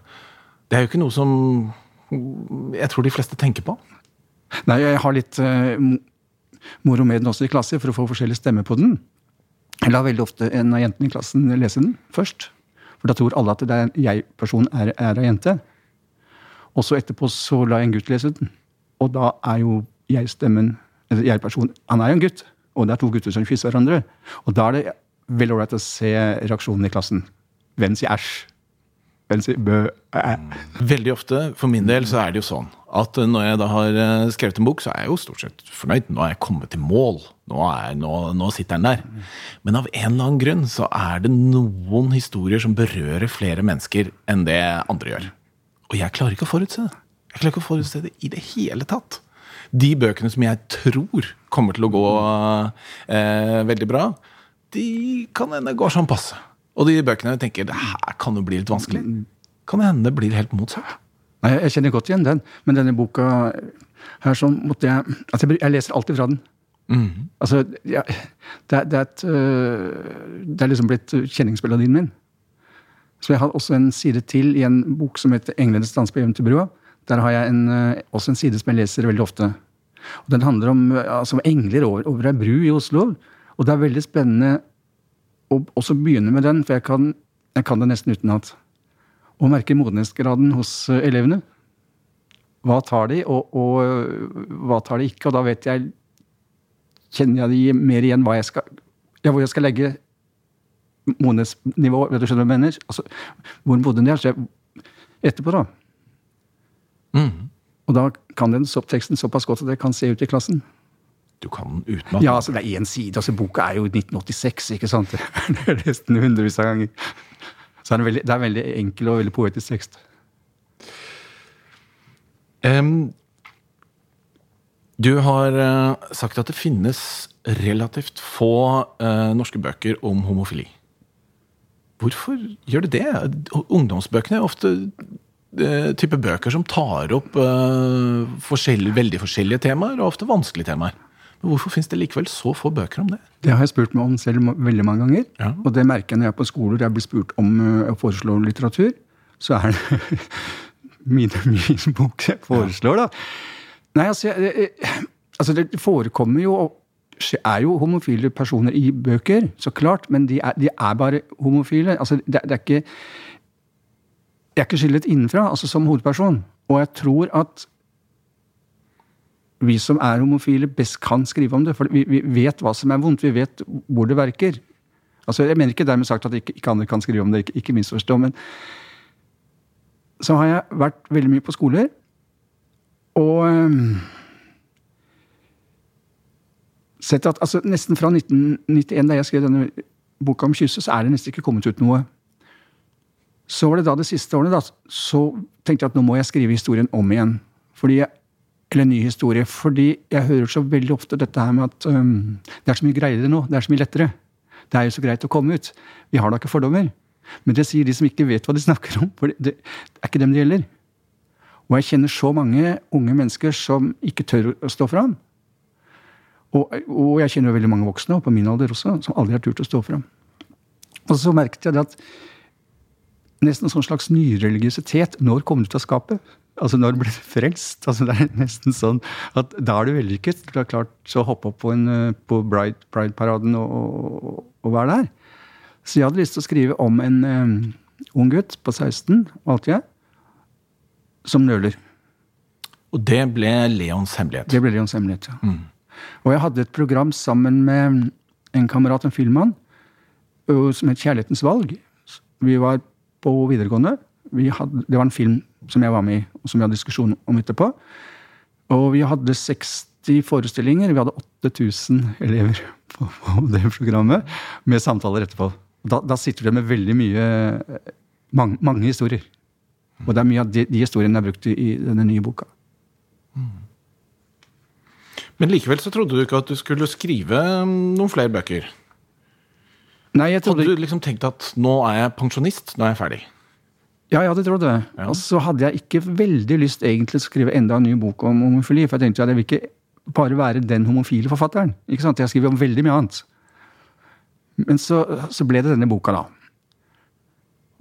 A: det er jo ikke noe som jeg tror de fleste tenker på.
C: Nei, jeg har litt eh, moro med den også i klasse, for å få forskjellig stemme på den. Jeg lar veldig ofte en av jentene i klassen lese den først. For da tror alle at det er jeg-personen er, er ei jente. Og så etterpå så lar jeg en gutt lese den. Og da er jo jeg-stemmen jeg-personen Han er jo en gutt, og det er to gutter som kysser hverandre. Og da er det veldig ålreit å se reaksjonen i klassen. Hvem sier æsj? Hvem sier bø? Æ?
A: Veldig ofte, for min del, så er det jo sånn at når jeg da har eh, skrevet en bok, så er jeg jo stort sett fornøyd. Nå er jeg kommet til mål. Nå, er, nå, nå sitter den der. Men av en eller annen grunn så er det noen historier som berører flere mennesker enn det andre gjør. Og jeg klarer ikke å forutse det. Jeg klarer ikke å forutse det i det hele tatt. De bøkene som jeg tror kommer til å gå eh, veldig bra, de kan hende går sånn passe. Og de bøkene tenker det her kan jo bli litt vanskelig. Kan hende det blir helt motsatt.
C: Nei, Jeg kjenner godt igjen den, men denne boka her sånn måtte jeg altså jeg, jeg leser alltid fra den. Altså, jeg, det, er- det, er et, øh, det er liksom blitt kjenningsmelodien min. Så jeg har også en side til i en bok som heter 'Englenes dans på hjem til brua'. Der har jeg en, øh, også en side som jeg leser veldig ofte. Og Den handler om øh, altså, engler over, over ei bru i Oslo. Og det er veldig spennende å også begynne med den, for jeg kan, jeg kan det nesten utenat. Og merke modenhetsgraden hos øh, elevene. Hva tar de, og, og øh, hva tar de ikke? Og da vet jeg kjenner jeg de mer igjen hva jeg skal, ja, hvor jeg skal legge modenhetsnivå. Vet du skjønner hva jeg mener? Altså, hvor moden de er. Så jeg, etterpå, da. Og da kan den soppteksten teksten såpass godt at jeg kan se ut i klassen.
A: Du kan den utenat.
C: Ja, altså det er én side. altså Boka er jo 1986, ikke sant? Det er nesten hundrevis av ganger. Så er det, veldig, det er veldig enkel og veldig poetisk tekst.
A: Um, du har uh, sagt at det finnes relativt få uh, norske bøker om homofili. Hvorfor gjør det det? Ungdomsbøkene er ofte uh, type bøker som tar opp forskjellige, veldig forskjellige temaer, og ofte vanskelige temaer. Men hvorfor finnes det likevel så få bøker om det?
C: Det har jeg spurt meg om selv veldig mange ganger.
A: Ja.
C: Og det merker jeg når jeg er på skoler jeg blir spurt om å foreslå litteratur. Så er det min, min bok jeg foreslår, da. Nei, altså, jeg, altså Det forekommer jo er jo homofile personer i bøker, så klart. Men de er, de er bare homofile. Altså, det, det er ikke Jeg er ikke skillet innenfra, altså som hovedperson. Og jeg tror at vi som er homofile, best kan skrive om det. For vi, vi vet hva som er vondt. Vi vet hvor det verker. Altså, Jeg mener ikke dermed sagt at ikke, ikke andre kan skrive om det, ikke, ikke misforstå. Men så har jeg vært veldig mye på skoler. Og um, sett at altså, nesten fra 1991, da jeg skrev denne boka om kysset, så er det nesten ikke kommet ut noe. Så var det da de siste årene, da, så tenkte jeg at nå må jeg skrive historien om igjen. Fordi jeg, eller ny historie. Fordi jeg hører så veldig ofte dette her med at um, det er så mye greiere nå. Det er så mye lettere. Det er jo så greit å komme ut. Vi har da ikke fordommer. Men det sier de som ikke vet hva de snakker om. For det, det er ikke dem det gjelder. Og jeg kjenner så mange unge mennesker som ikke tør å stå fram. Og, og jeg kjenner jo veldig mange voksne, på min alder også, som aldri har turt å stå fram. Og så merket jeg det at nesten en sånn slags nyreligiøsitet Når kom ut av skapet? Altså, når du frelst? Altså, det er nesten sånn at da er du vellykket. Du har klart å hoppe opp på, en, eh, på Bride- Pride-paraden og, og, og være der. Så jeg hadde lyst til å skrive om en um, ung gutt på 16, valgte jeg, som nøler.
A: Og det ble Leons hemmelighet.
C: Det ble Leons hemmelighet, ja. Og jeg hadde et program sammen med en kamerat, en filmmann, som het Kjærlighetens valg. Vi var på videregående. Vi hadde, det var en film som jeg var med i, og som vi hadde diskusjon om etterpå. Og vi hadde 60 forestillinger. Vi hadde 8000 elever på, på det programmet, med samtaler etterpå. Da, da sitter du med veldig mye mange, mange historier. Og det er mye av de, de historiene jeg har brukt i, i denne nye boka.
A: Men likevel så trodde du ikke at du skulle skrive mm, noen flere bøker.
C: Nei, jeg
A: Hadde du liksom tenkt at nå er jeg pensjonist, nå er jeg ferdig?
C: Ja, jeg hadde trodd det.
A: Ja.
C: Og så hadde jeg ikke veldig lyst egentlig til å skrive enda en ny bok om homofili. For jeg tenkte at jeg vil ikke bare være den homofile forfatteren. Ikke sant? Jeg skriver om veldig mye annet. Men så, så ble det denne boka, da.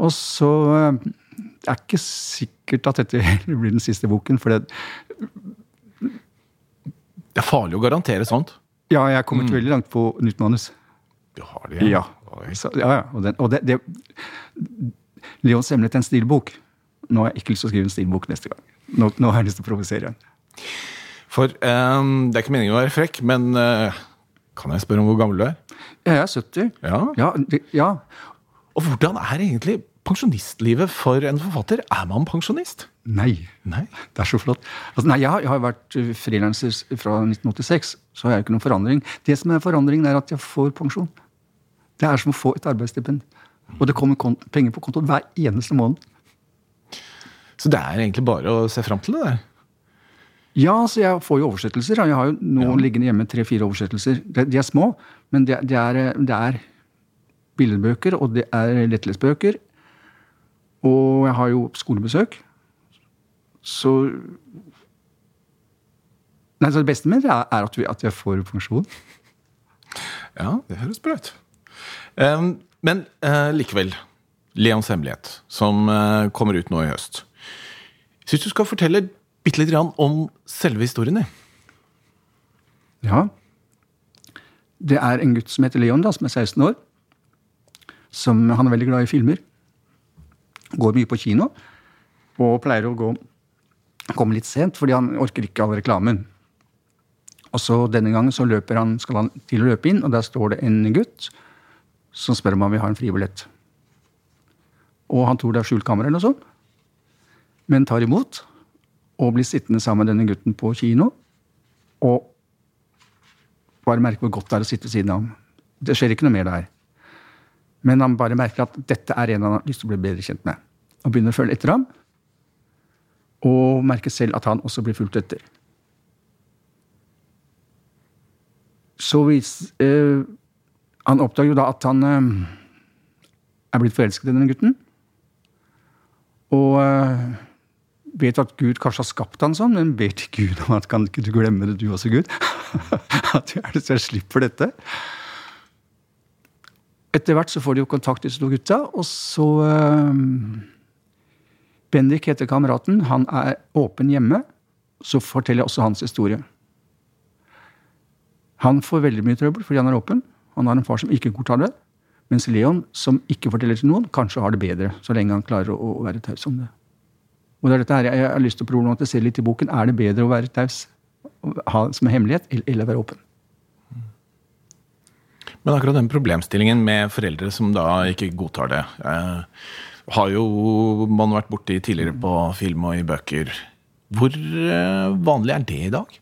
C: Og så eh, Det er ikke sikkert at dette blir den siste boken. For det,
A: Det er farlig å garantere sånt.
C: ja, jeg er kommet veldig langt på nytt manus.
A: Du har det,
C: Ja. Ja, ja, ja. Og, den, og det, det Leons hemmelighet er en stilbok. Nå har jeg ikke lyst til å skrive en stilbok neste gang. Nå, nå har jeg lyst til å provosere igjen.
A: For um, det er ikke meningen å være frekk, men uh, kan jeg spørre om hvor gammel du er?
C: Jeg er 70.
A: Ja.
C: Ja, det, ja.
A: Og hvordan er egentlig pensjonistlivet for en forfatter? Er man pensjonist?
C: Nei.
A: Nei.
C: Det er så flott. Altså, nei, jeg har, jeg har vært uh, frilanser fra 1986, så har jeg ikke noen forandring. Det som er forandringen, er at jeg får pensjon. Det er som å få et arbeidsstipend. Og det kommer penger på kontoen hver eneste måned.
A: Så det er egentlig bare å se fram til det der.
C: Ja, så jeg får jo oversettelser. Jeg har jo nå liggende hjemme tre-fire oversettelser. De, de er små, men det, de er, de er billedbøker, og det er lettlesbøker. Og jeg har jo skolebesøk. Så Nei, så Det beste med det er at, vi, at jeg får pensjon.
A: Ja, det høres bra ut. Um, men eh, likevel. Leons hemmelighet, som eh, kommer ut nå i høst. Jeg syns du skal fortelle bitte lite grann om selve historien din.
C: Ja. Det er en gutt som heter Leon, da, som er 16 år. Som, han er veldig glad i filmer. Går mye på kino. Og pleier å gå, komme litt sent, fordi han orker ikke all reklamen. Og så Denne gangen så løper han, skal han til å løpe inn, og der står det en gutt som spør om han vil ha en fribillett. Og han tror det er skjult kamera eller noe sånt, men tar imot og blir sittende sammen med denne gutten på kino. Og bare merker hvor godt det er å sitte ved siden av ham. Det skjer ikke noe mer der. Men han bare merker at dette er en han har lyst til å bli bedre kjent med. Og begynner å følge etter ham. Og merker selv at han også blir fulgt etter. Så hvis, eh, Han oppdager jo da at han eh, er blitt forelsket i denne gutten. Og eh, vet at Gud kanskje har skapt han sånn, men ber til Gud om at kan ikke du glemme det, du også, Gud? at du er det så jeg slipper dette. Etter hvert så får de jo kontakt, disse to gutta, og så uh, Bendik heter kameraten. Han er åpen hjemme. Så forteller jeg også hans historie. Han får veldig mye trøbbel fordi han er åpen. Han har en far som ikke godtar det. Mens Leon, som ikke forteller til noen, kanskje har det bedre, så lenge han klarer å, å være taus om det. Og det er dette her jeg, jeg har lyst til å problematisere litt i boken. Er det bedre å være taus som en hemmelighet, eller være åpen?
A: Men akkurat den problemstillingen med foreldre som da ikke godtar det, eh, har jo man vært borti tidligere på film og i bøker. Hvor eh, vanlig er det i dag?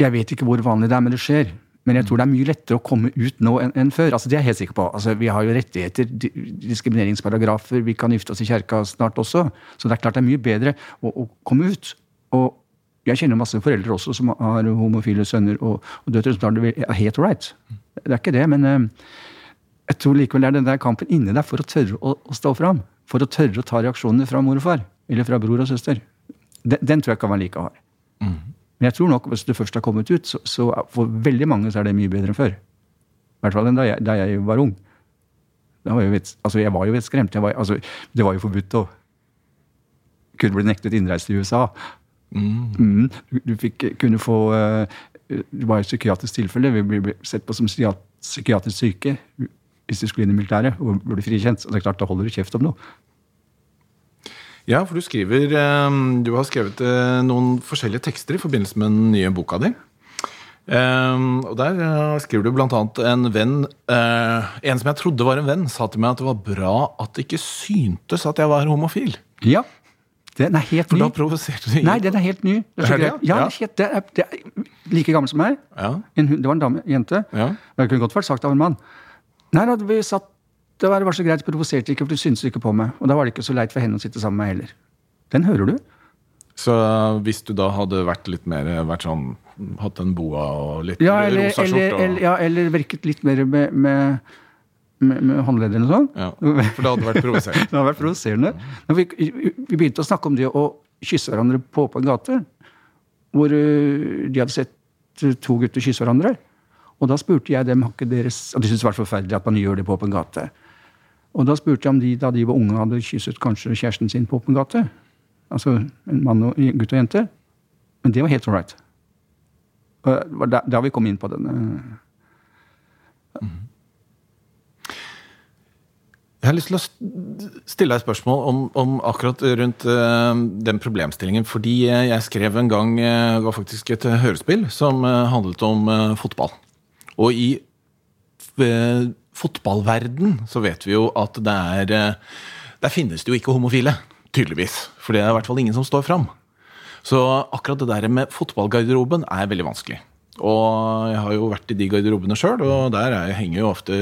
C: Jeg vet ikke hvor vanlig det er, men det skjer. Men jeg tror det er mye lettere å komme ut nå enn, enn før. Altså, det er jeg helt sikker på. Altså, vi har jo rettigheter, diskrimineringsparagrafer, vi kan gifte oss i kjerka snart også. Så det er klart det er mye bedre å, å komme ut. Og jeg kjenner masse foreldre også som har homofile sønner og, og døtre som det er helt right. Det er ikke det, men eh, jeg tror likevel det er den der kampen inni deg for å tørre å, å stå fram. For å tørre å ta reaksjonene fra mor og far. Eller fra bror og søster. Den, den tror jeg kan være like hard. Men jeg tror nok hvis det først har kommet ut, så, så for veldig mange så er det mye bedre enn før. I hvert fall enn da jeg, da jeg var ung. Da var jeg, vet, altså jeg var jo vettskremt. Altså, det var jo forbudt å kunne bli nektet innreise til USA. Mm. Du, du fikk, kunne få uh, Det var et psykiatrisk tilfelle. Vi ble sett på som psykiatrisk syke hvis du skulle inn i militæret og ble frikjent. Så det er klart, da holder du kjeft om noe.
A: Ja, for du skriver eh, Du har skrevet eh, noen forskjellige tekster i forbindelse med den nye boka di. Eh, og der eh, skriver du annet en venn eh, En som jeg trodde var en venn, sa til meg at det var bra at det ikke syntes at jeg var homofil.
C: Ja. Den er helt ny.
A: For da provoserte du
C: Nei, den er helt ny. Det er,
A: det?
C: ja,
A: Ja.
C: det er det, er like gammel som meg.
A: Ja.
C: En, det var en dame, jente.
A: Ja.
C: Det kunne godt vært sagt av en mann. Nei, da, vi satt, det var, så greit, provoserte ikke, for du syntes ikke på meg. Og da var det ikke så leit for henne å sitte sammen med meg heller. Den hører du.
A: Så hvis du da hadde vært litt mer vært sånn Hatt en boa og litt
C: Ja, eller,
A: rosa
C: eller,
A: skjorte og
C: eller, ja, eller virket litt mer med, med, med, med håndledder eller noe sånt.
A: Ja, For det hadde vært provoserende.
C: Det hadde vært provoserende. Men vi, vi begynte å snakke om det å kysse hverandre på åpen gate. Hvor øh, de hadde sett øh, to gutter kysse hverandre. Og da spurte jeg dem har ikke deres, og De syntes det var forferdelig at man gjør det på åpen gate. Og da spurte jeg om de da de var unge, hadde kysset kanskje kjæresten sin på åpen gate. Altså en mann og gutt og jente. Men det var helt all right. Det var Da, vi kom inn på denne
A: Jeg har lyst til å stille deg et spørsmål om, om akkurat rundt uh, den problemstillingen. Fordi jeg skrev en gang uh, var faktisk et hørespill som uh, handlet om fotball. Og i fotballverden så vet vi jo at det er eh, Der finnes det jo ikke homofile, tydeligvis. For det er i hvert fall ingen som står fram. Så akkurat det der med fotballgarderoben er veldig vanskelig. Og jeg har jo vært i de garderobene sjøl, og der er, henger jo ofte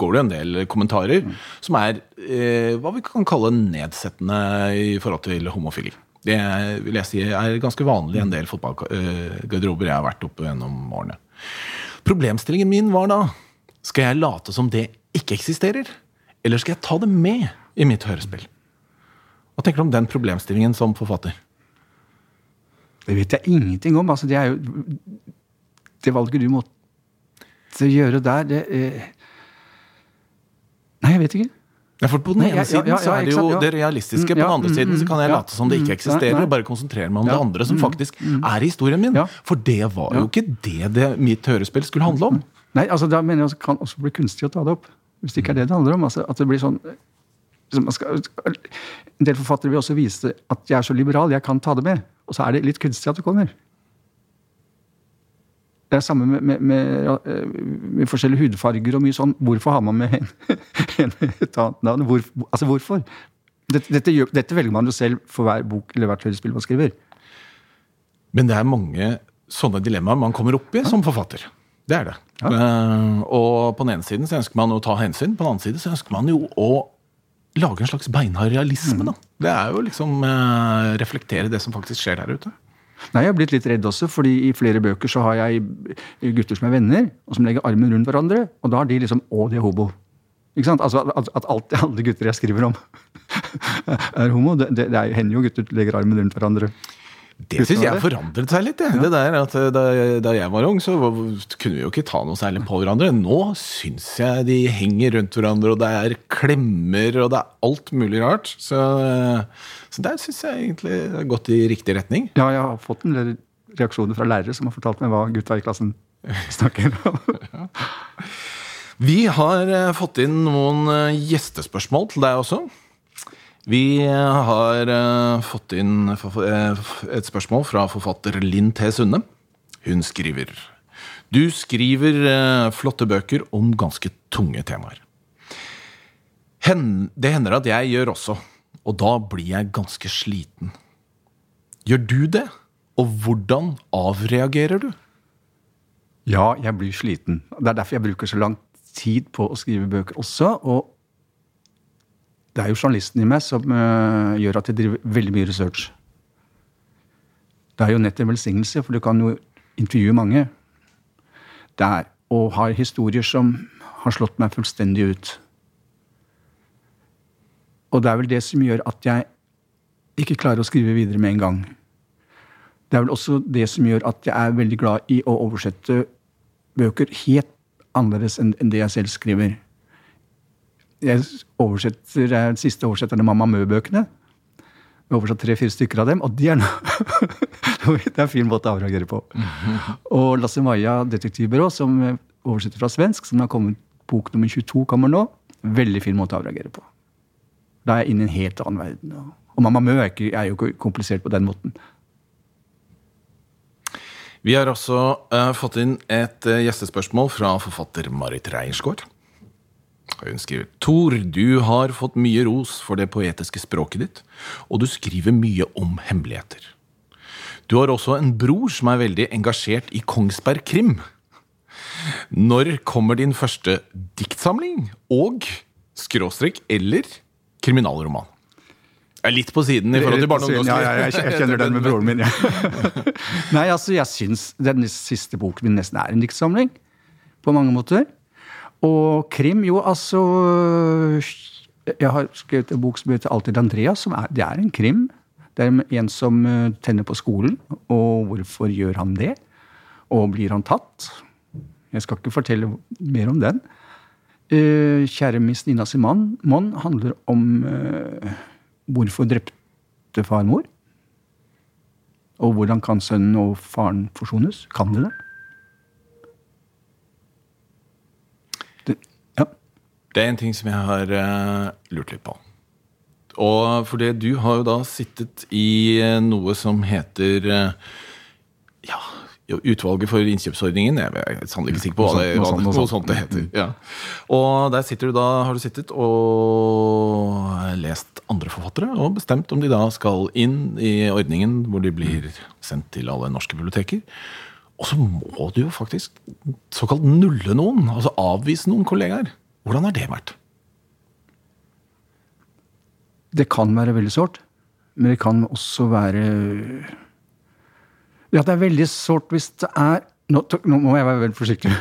A: går det en del kommentarer som er eh, hva vi kan kalle nedsettende i forhold til homofili. Det vil jeg si er ganske vanlig i en del fotballgarderober jeg har vært oppe gjennom årene. Problemstillingen min var da skal jeg late som det ikke eksisterer, eller skal jeg ta det med i mitt hørespill? Hva tenker du om den problemstillingen som forfatter?
C: Det vet jeg ingenting om. Altså, det er jo Det valget du måtte gjøre der, det eh... Nei, jeg vet ikke.
A: Ja, for På den
C: Nei,
A: ene
C: ja, ja,
A: siden
C: ja,
A: så er det jo
C: sant,
A: det realistiske, på
C: Mm,
A: den andre
C: mm,
A: siden så kan jeg
C: mm,
A: late som det ikke
C: mm,
A: eksisterer,
C: nei,
A: og bare konsentrere meg om det andre som
C: mm,
A: faktisk er historien min. For det var jo ikke det, det mitt hørespill skulle handle om.
C: Nei, altså da mener jeg det kan også bli kunstig å ta det opp. Hvis det ikke er det det handler om. Altså, at det blir sånn liksom, man skal, En del forfattere vil også vise at jeg er så liberal, jeg kan ta det med. Og så er det litt kunstig at det kommer. Det er samme med, med, med, eh, med forskjellige hudfarger og mye sånn. Hvorfor har man med en, en et annet navn? Hvor, altså hvorfor? Dette, dette, gjør, dette velger man jo selv for hver bok eller hvert hørespill man skriver.
A: Men det er mange sånne dilemmaer man kommer opp i som forfatter. Det er det. Eh, og på den ene siden så ønsker man å ta hensyn, på den andre siden så ønsker man jo å lage en slags beinhard realisme. Da. Det er jo liksom uh, reflektere det som faktisk skjer der ute.
C: Nei, Jeg har blitt litt redd også, fordi i flere bøker så har jeg gutter som er venner, og som legger armen rundt hverandre, og da har de liksom Å, de er hobo. Ikke sant? Altså At, at alt, alle gutter jeg skriver om, er homo. Det, det, det er- hender jo gutter legger armen rundt hverandre.
A: Det syns jeg forandret seg litt. Ja. Det der at eh, da, da jeg var ung, så kunne vi jo ikke ta noe særlig på hverandre. Nå syns jeg de henger rundt hverandre, og det er klemmer, og det er alt mulig rart. Så, eh, så der syns jeg egentlig det har gått i riktig retning.
C: Ja, jeg har fått en del reaksjoner fra lærere som har fortalt meg hva gutta i klassen snakker om.
A: Vi har eh, fått inn noen gjestespørsmål til deg også. Vi eh, har eh, fått inn eh, et spørsmål fra forfatter Linn T. Sunde. Hun skriver Du skriver flotte bøker om ganske tunge temaer. Det hender at jeg gjør også, og da blir jeg ganske sliten. Gjør du det? Og hvordan avreagerer du?
C: Ja, jeg blir sliten. Det er derfor jeg bruker så lang tid på å skrive bøker også. Og det er jo journalisten i meg som uh, gjør at jeg driver veldig mye research. Det er jo nett en velsignelse, for du kan jo intervjue mange der og har historier som har slått meg fullstendig ut. Og det er vel det som gjør at jeg ikke klarer å skrive videre med en gang. Det er vel også det som gjør at jeg er veldig glad i å oversette bøker helt annerledes enn det jeg selv skriver. Jeg oversetter, jeg den siste oversetteren av Mamma Mø-bøkene. Jeg har oversatt tre-fire stykker av dem, og de er nå Det er en fin måte å avreagere på. Og Lasse Maja detektivbyrå, som oversetter fra svensk, som har kommet bok nummer 22 kommer nå. Veldig fin måte å avreagere på. Da er jeg inne i en helt annen verden. Og, Mamma Mø er, ikke, er jo ikke komplisert på den måten.
A: Vi har også uh, fått inn et uh, gjestespørsmål fra forfatter Marit Reiersgaard. Hun skriver Tor, du har fått mye ros for det poetiske språket ditt, og du skriver mye om hemmeligheter. Du har også en bror som er veldig engasjert i Kongsberg Krim. Når kommer din første diktsamling og skråstrek eller kriminalroman? Jeg er litt på siden i forhold til barne- og
C: Ja, ja, jeg, jeg kjenner den med broren min, ja. Nei, altså, jeg syns den siste boken min nesten er en diktsamling. På mange måter. Og krim, jo, altså Jeg har skrevet en bok som heter Alltid Andreas. Som er, det er en krim. Det er en som eh, tenner på skolen. Og hvorfor gjør han det? Og blir han tatt? Jeg skal ikke fortelle mer om den. Eh, Kjære Miss Nina Simon Mon handler om uh, hvorfor drepte far mor. Og hvordan kan sønnen og faren forsones? Kan de det Det
A: er en ting som jeg har eh, lurt litt på. Og for det, du har jo da sittet i eh, noe som heter eh, Ja, Utvalget for innkjøpsordningen. Jeg er sannelig ikke sikker på hva det, hva, det,
C: noe sånt
A: det heter. Ja. Og der sitter du da, har du sittet og lest andre forfattere og bestemt om de da skal inn i ordningen hvor de blir sendt til alle norske biblioteker. Og så må du jo faktisk såkalt nulle noen, altså avvise noen kollegaer. Hvordan har det vært?
C: Det kan være veldig sårt, men det kan også være Ja, det er veldig sårt hvis det er nå, nå, må jeg være veldig forsiktig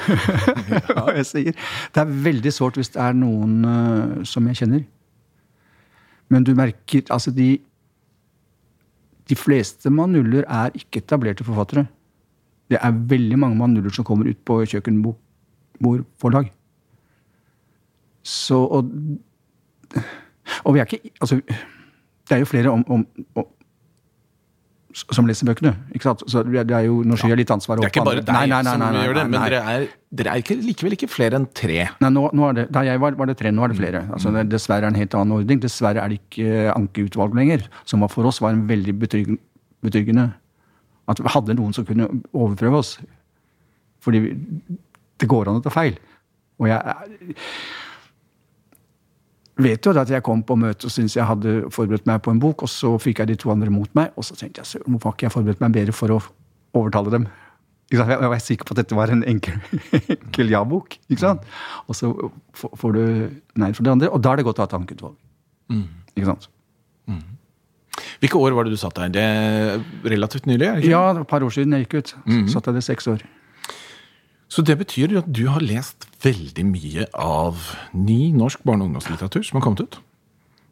C: hva jeg sier. Det er veldig sårt hvis det er noen uh, som jeg kjenner. Men du merker Altså, de De fleste manuller er ikke etablerte forfattere. Det er veldig mange manuller som kommer ut på kjøkkenbordforlag. Så og, og vi er ikke Altså, det er jo flere om, om, om som leser bøkene. ikke sant? Så det er jo, Nå skyr jeg litt ansvar
A: Det er ikke bare deg
C: nei, nei, nei,
A: som gjør det, men dere er, dere er ikke, likevel ikke flere enn tre.
C: Nei, nå, nå er det, Da jeg var, var det tre, nå er det flere. Altså, det, dessverre er det en helt annen ordning. Dessverre er det ikke eh, ankeutvalg lenger. Som for oss var en veldig betryggende, betryggende At vi hadde noen som kunne overprøve oss. Fordi vi, det går an å ta feil. Og jeg vet jo at jeg kom på møte og syntes jeg hadde forberedt meg på en bok, og så fikk jeg de to andre mot meg, og så tenkte jeg søren, hvorfor har ikke jeg forberedt meg bedre for å overtale dem? Jeg var sikker på at dette var en enkel, enkel ja-bok. ikke sant? Og så får du nei fra det andre, og da er det godt å ha tankeutvalg. Mm. Ikke sant?
A: Hvilke år var det du satt der? Det er relativt nylig? ikke?
C: Ja, et par år siden jeg gikk ut. Satt jeg det seks år.
A: Så det betyr at du har lest veldig mye av ny norsk barne- og ungdomslitteratur som har kommet ut.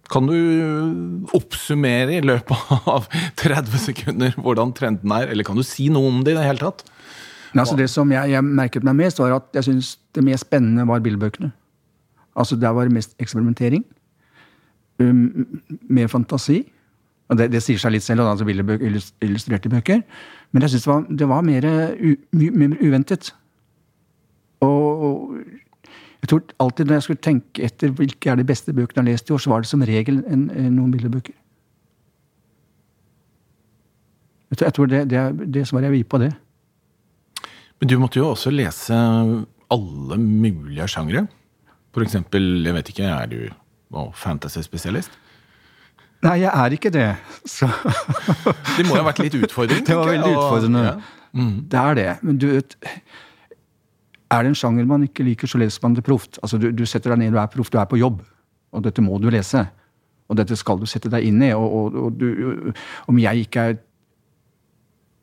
A: Kan du oppsummere i løpet av 30 sekunder hvordan trenden er, eller kan du si noe om det i det hele tatt?
C: Men altså Det som jeg, jeg merket meg mest, var at jeg syns det mest spennende var billedbøkene. Altså Der var det mest eksperimentering. Um, mer fantasi. Og det, det sier seg litt selv, altså billedbøker, illustrerte bøker. Men jeg syns det det var mer, u, uventet. Og jeg tror alltid når jeg skulle tenke etter hvilke er de beste bøkene jeg har lest i år, så var det som regel en, en, noen bildebøker. Jeg tror, jeg tror det, det, er det svaret jeg vil gi på det.
A: Men du måtte jo også lese alle mulige sjangre. For eksempel, jeg vet ikke, er du fantasy-spesialist?
C: Nei, jeg er ikke det. Så
A: Det må jo ha vært litt utfordring?
C: Det var veldig utfordrende.
A: og-
C: utfordrende.
A: mm.
C: det er det. Men du vet Er det en sjanger man ikke liker, så leser man det proft. Altså, du, du setter deg ned, du er proff, du er på jobb. Og dette må du lese. Og dette skal du sette deg inn i. Og, og, og du, om jeg ikke er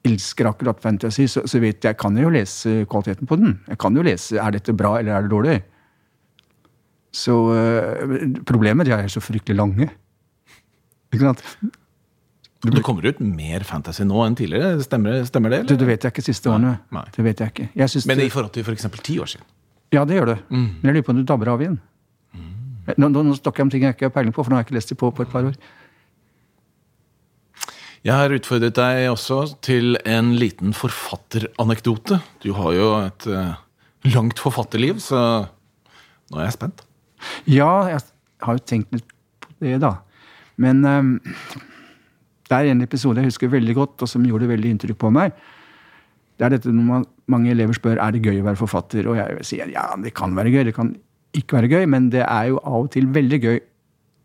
C: elsker akkurat fantasy, så, så vet jeg, kan jeg jo lese kvaliteten på den. Jeg kan jo lese er dette bra eller er det dårlig. Så øh, problemet er at de er så fryktelig lange. Ikke sant?
A: Det kommer ut mer fantasy nå enn tidligere, stemmer, stemmer det? Eller?
C: det vet jeg ikke siste årene.
A: nei.
C: Det vet jeg ikke. Jeg
A: Men i forhold til f.eks. ti år siden?
C: Ja, det gjør det. Men jeg lurer på om du dabber av igjen. Nå, nå, nå snakker jeg om ting jeg ikke har peiling på, for nå har jeg ikke lest det på på et par år.
A: Jeg har utfordret deg også til en liten forfatteranekdote. Du har jo et eh, langt forfatterliv, så nå er jeg spent.
C: Ja, jeg har jo tenkt litt på det, da. Men ehm, det er en episode jeg husker veldig godt, og som gjorde veldig inntrykk på meg. Det er dette når man, mange elever spør er det gøy å være forfatter, og jeg sier ja, det kan være gøy, det kan ikke være gøy, men det er jo av og til veldig gøy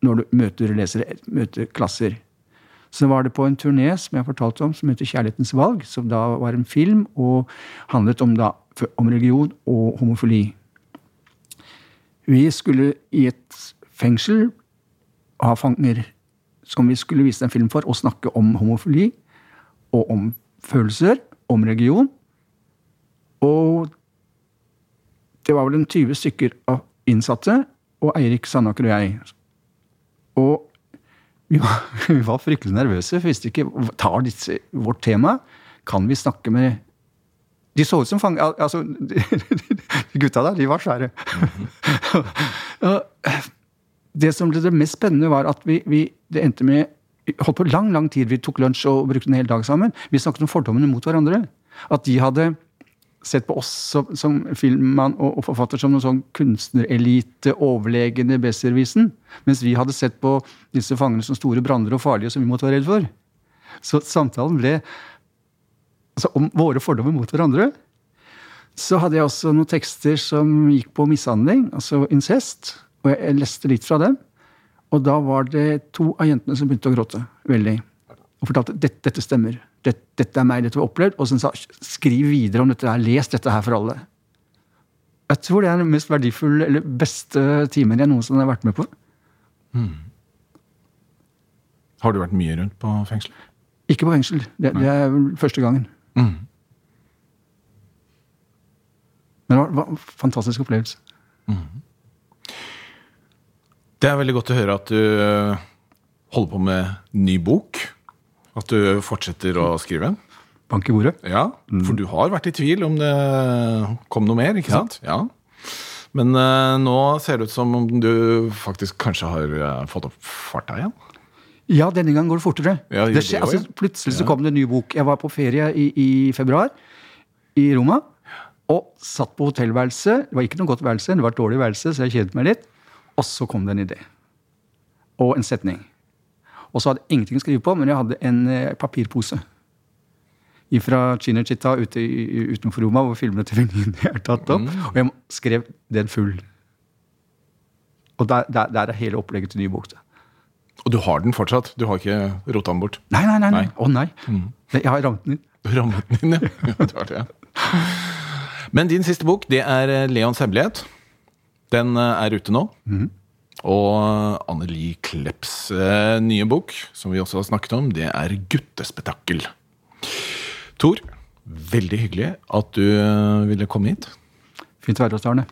C: når du møter lesere, møter klasser. Så var det på en turné som jeg fortalte om, som heter 'Kjærlighetens valg', som da var en film og handlet om, da, om religion og homofili. Vi skulle i et fengsel ha fanger som vi skulle vise en film for, og snakke om homofili og om følelser, om religion. Og det var vel en 20 stykker av innsatte, og Eirik Sandaker og jeg. Og vi var, vi var fryktelig nervøse, vi visste ikke Tar disse vårt tema? Kan vi snakke med De så ut som fanger... Altså, de gutta der, de var svære. Og det som ble det mest spennende, var at vi, vi det endte med holdt på lang lang tid. Vi tok lunsj og brukte en hel dag sammen. Vi snakket om fordommene mot hverandre. At de hadde sett på oss som, som filmmann og, og forfatter som noen sånn kunstnerelite, overlegne besservisen. Mens vi hadde sett på disse fangene som store branner og farlige som vi måtte være redd for. Så samtalen ble altså, om våre fordommer mot hverandre. Så hadde jeg også noen tekster som gikk på mishandling, altså incest. Og jeg, jeg leste litt fra dem. Og da var det to av jentene som begynte å gråte veldig. Og fortalte dette, dette stemmer. dette, dette er meg, dette jeg opplevd. Og så sa skriv videre om dette her. Les dette her for alle. Jeg tror det er den mest verdifulle, eller beste timen jeg noensinne har vært med på.
A: Har du vært mye rundt på fengsel?
C: Ikke på fengsel. Det, det er vel første gangen.
A: Mm.
C: Men det var, var en fantastisk opplevelse.
A: Det er veldig godt å høre at du øh, holder på med ny bok. At du fortsetter å skrive.
C: Bank i bordet.
A: Ja, for du har vært i tvil om det kom noe mer, ikke sant? Ja. Men uh, nå ser det ut som om du faktisk kanskje har uh, fått opp farta igjen.
C: Ja, denne gangen går det fortere.
A: Ja, det
C: skjer,
A: det også,
C: altså, plutselig så kom det en ny bok. Jeg var på ferie i, i februar i Roma. Og satt på hotellværelse. Det var ikke noe godt værelse, det var et dårlig værelse, så jeg kjente meg litt. Og så kom det en idé. Og en setning. Og så hadde jeg ingenting å skrive på, men jeg hadde en eh, papirpose. Fra Cinecittà ute utenfor Roma, hvor filmene til venninnen er tatt opp. Og jeg skrev den full. Og der, der, der er hele opplegget til ny bok.
A: Og du har den fortsatt? Du har ikke rota den bort?
C: Nei, nei, nei. nei. Å nei. Mm. Jeg har rammet den inn.
A: Rammet den inn, ja. ja. det har det. Men din siste bok, det er øh, Leons hemmelighet. Den øh, er ute nå. Og Anneli Klepps øh, nye bok, som vi også har snakket om, det er Guttespetakkel. Tor, veldig hyggelig at du ville komme hit.
C: Fint å være hos Arne.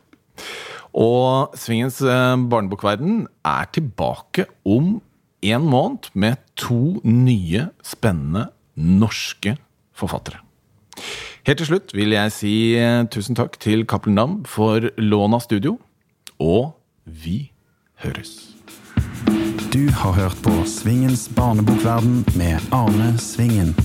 A: Og Svingens eh, barnebokverden er tilbake om en måned med to nye, spennende norske forfattere. Helt til slutt vil jeg si eh, tusen takk til Cappelen Dam for lån av studio, og vi høres.
D: Du har hørt på Svingens barnebokverden med Arne Svingen.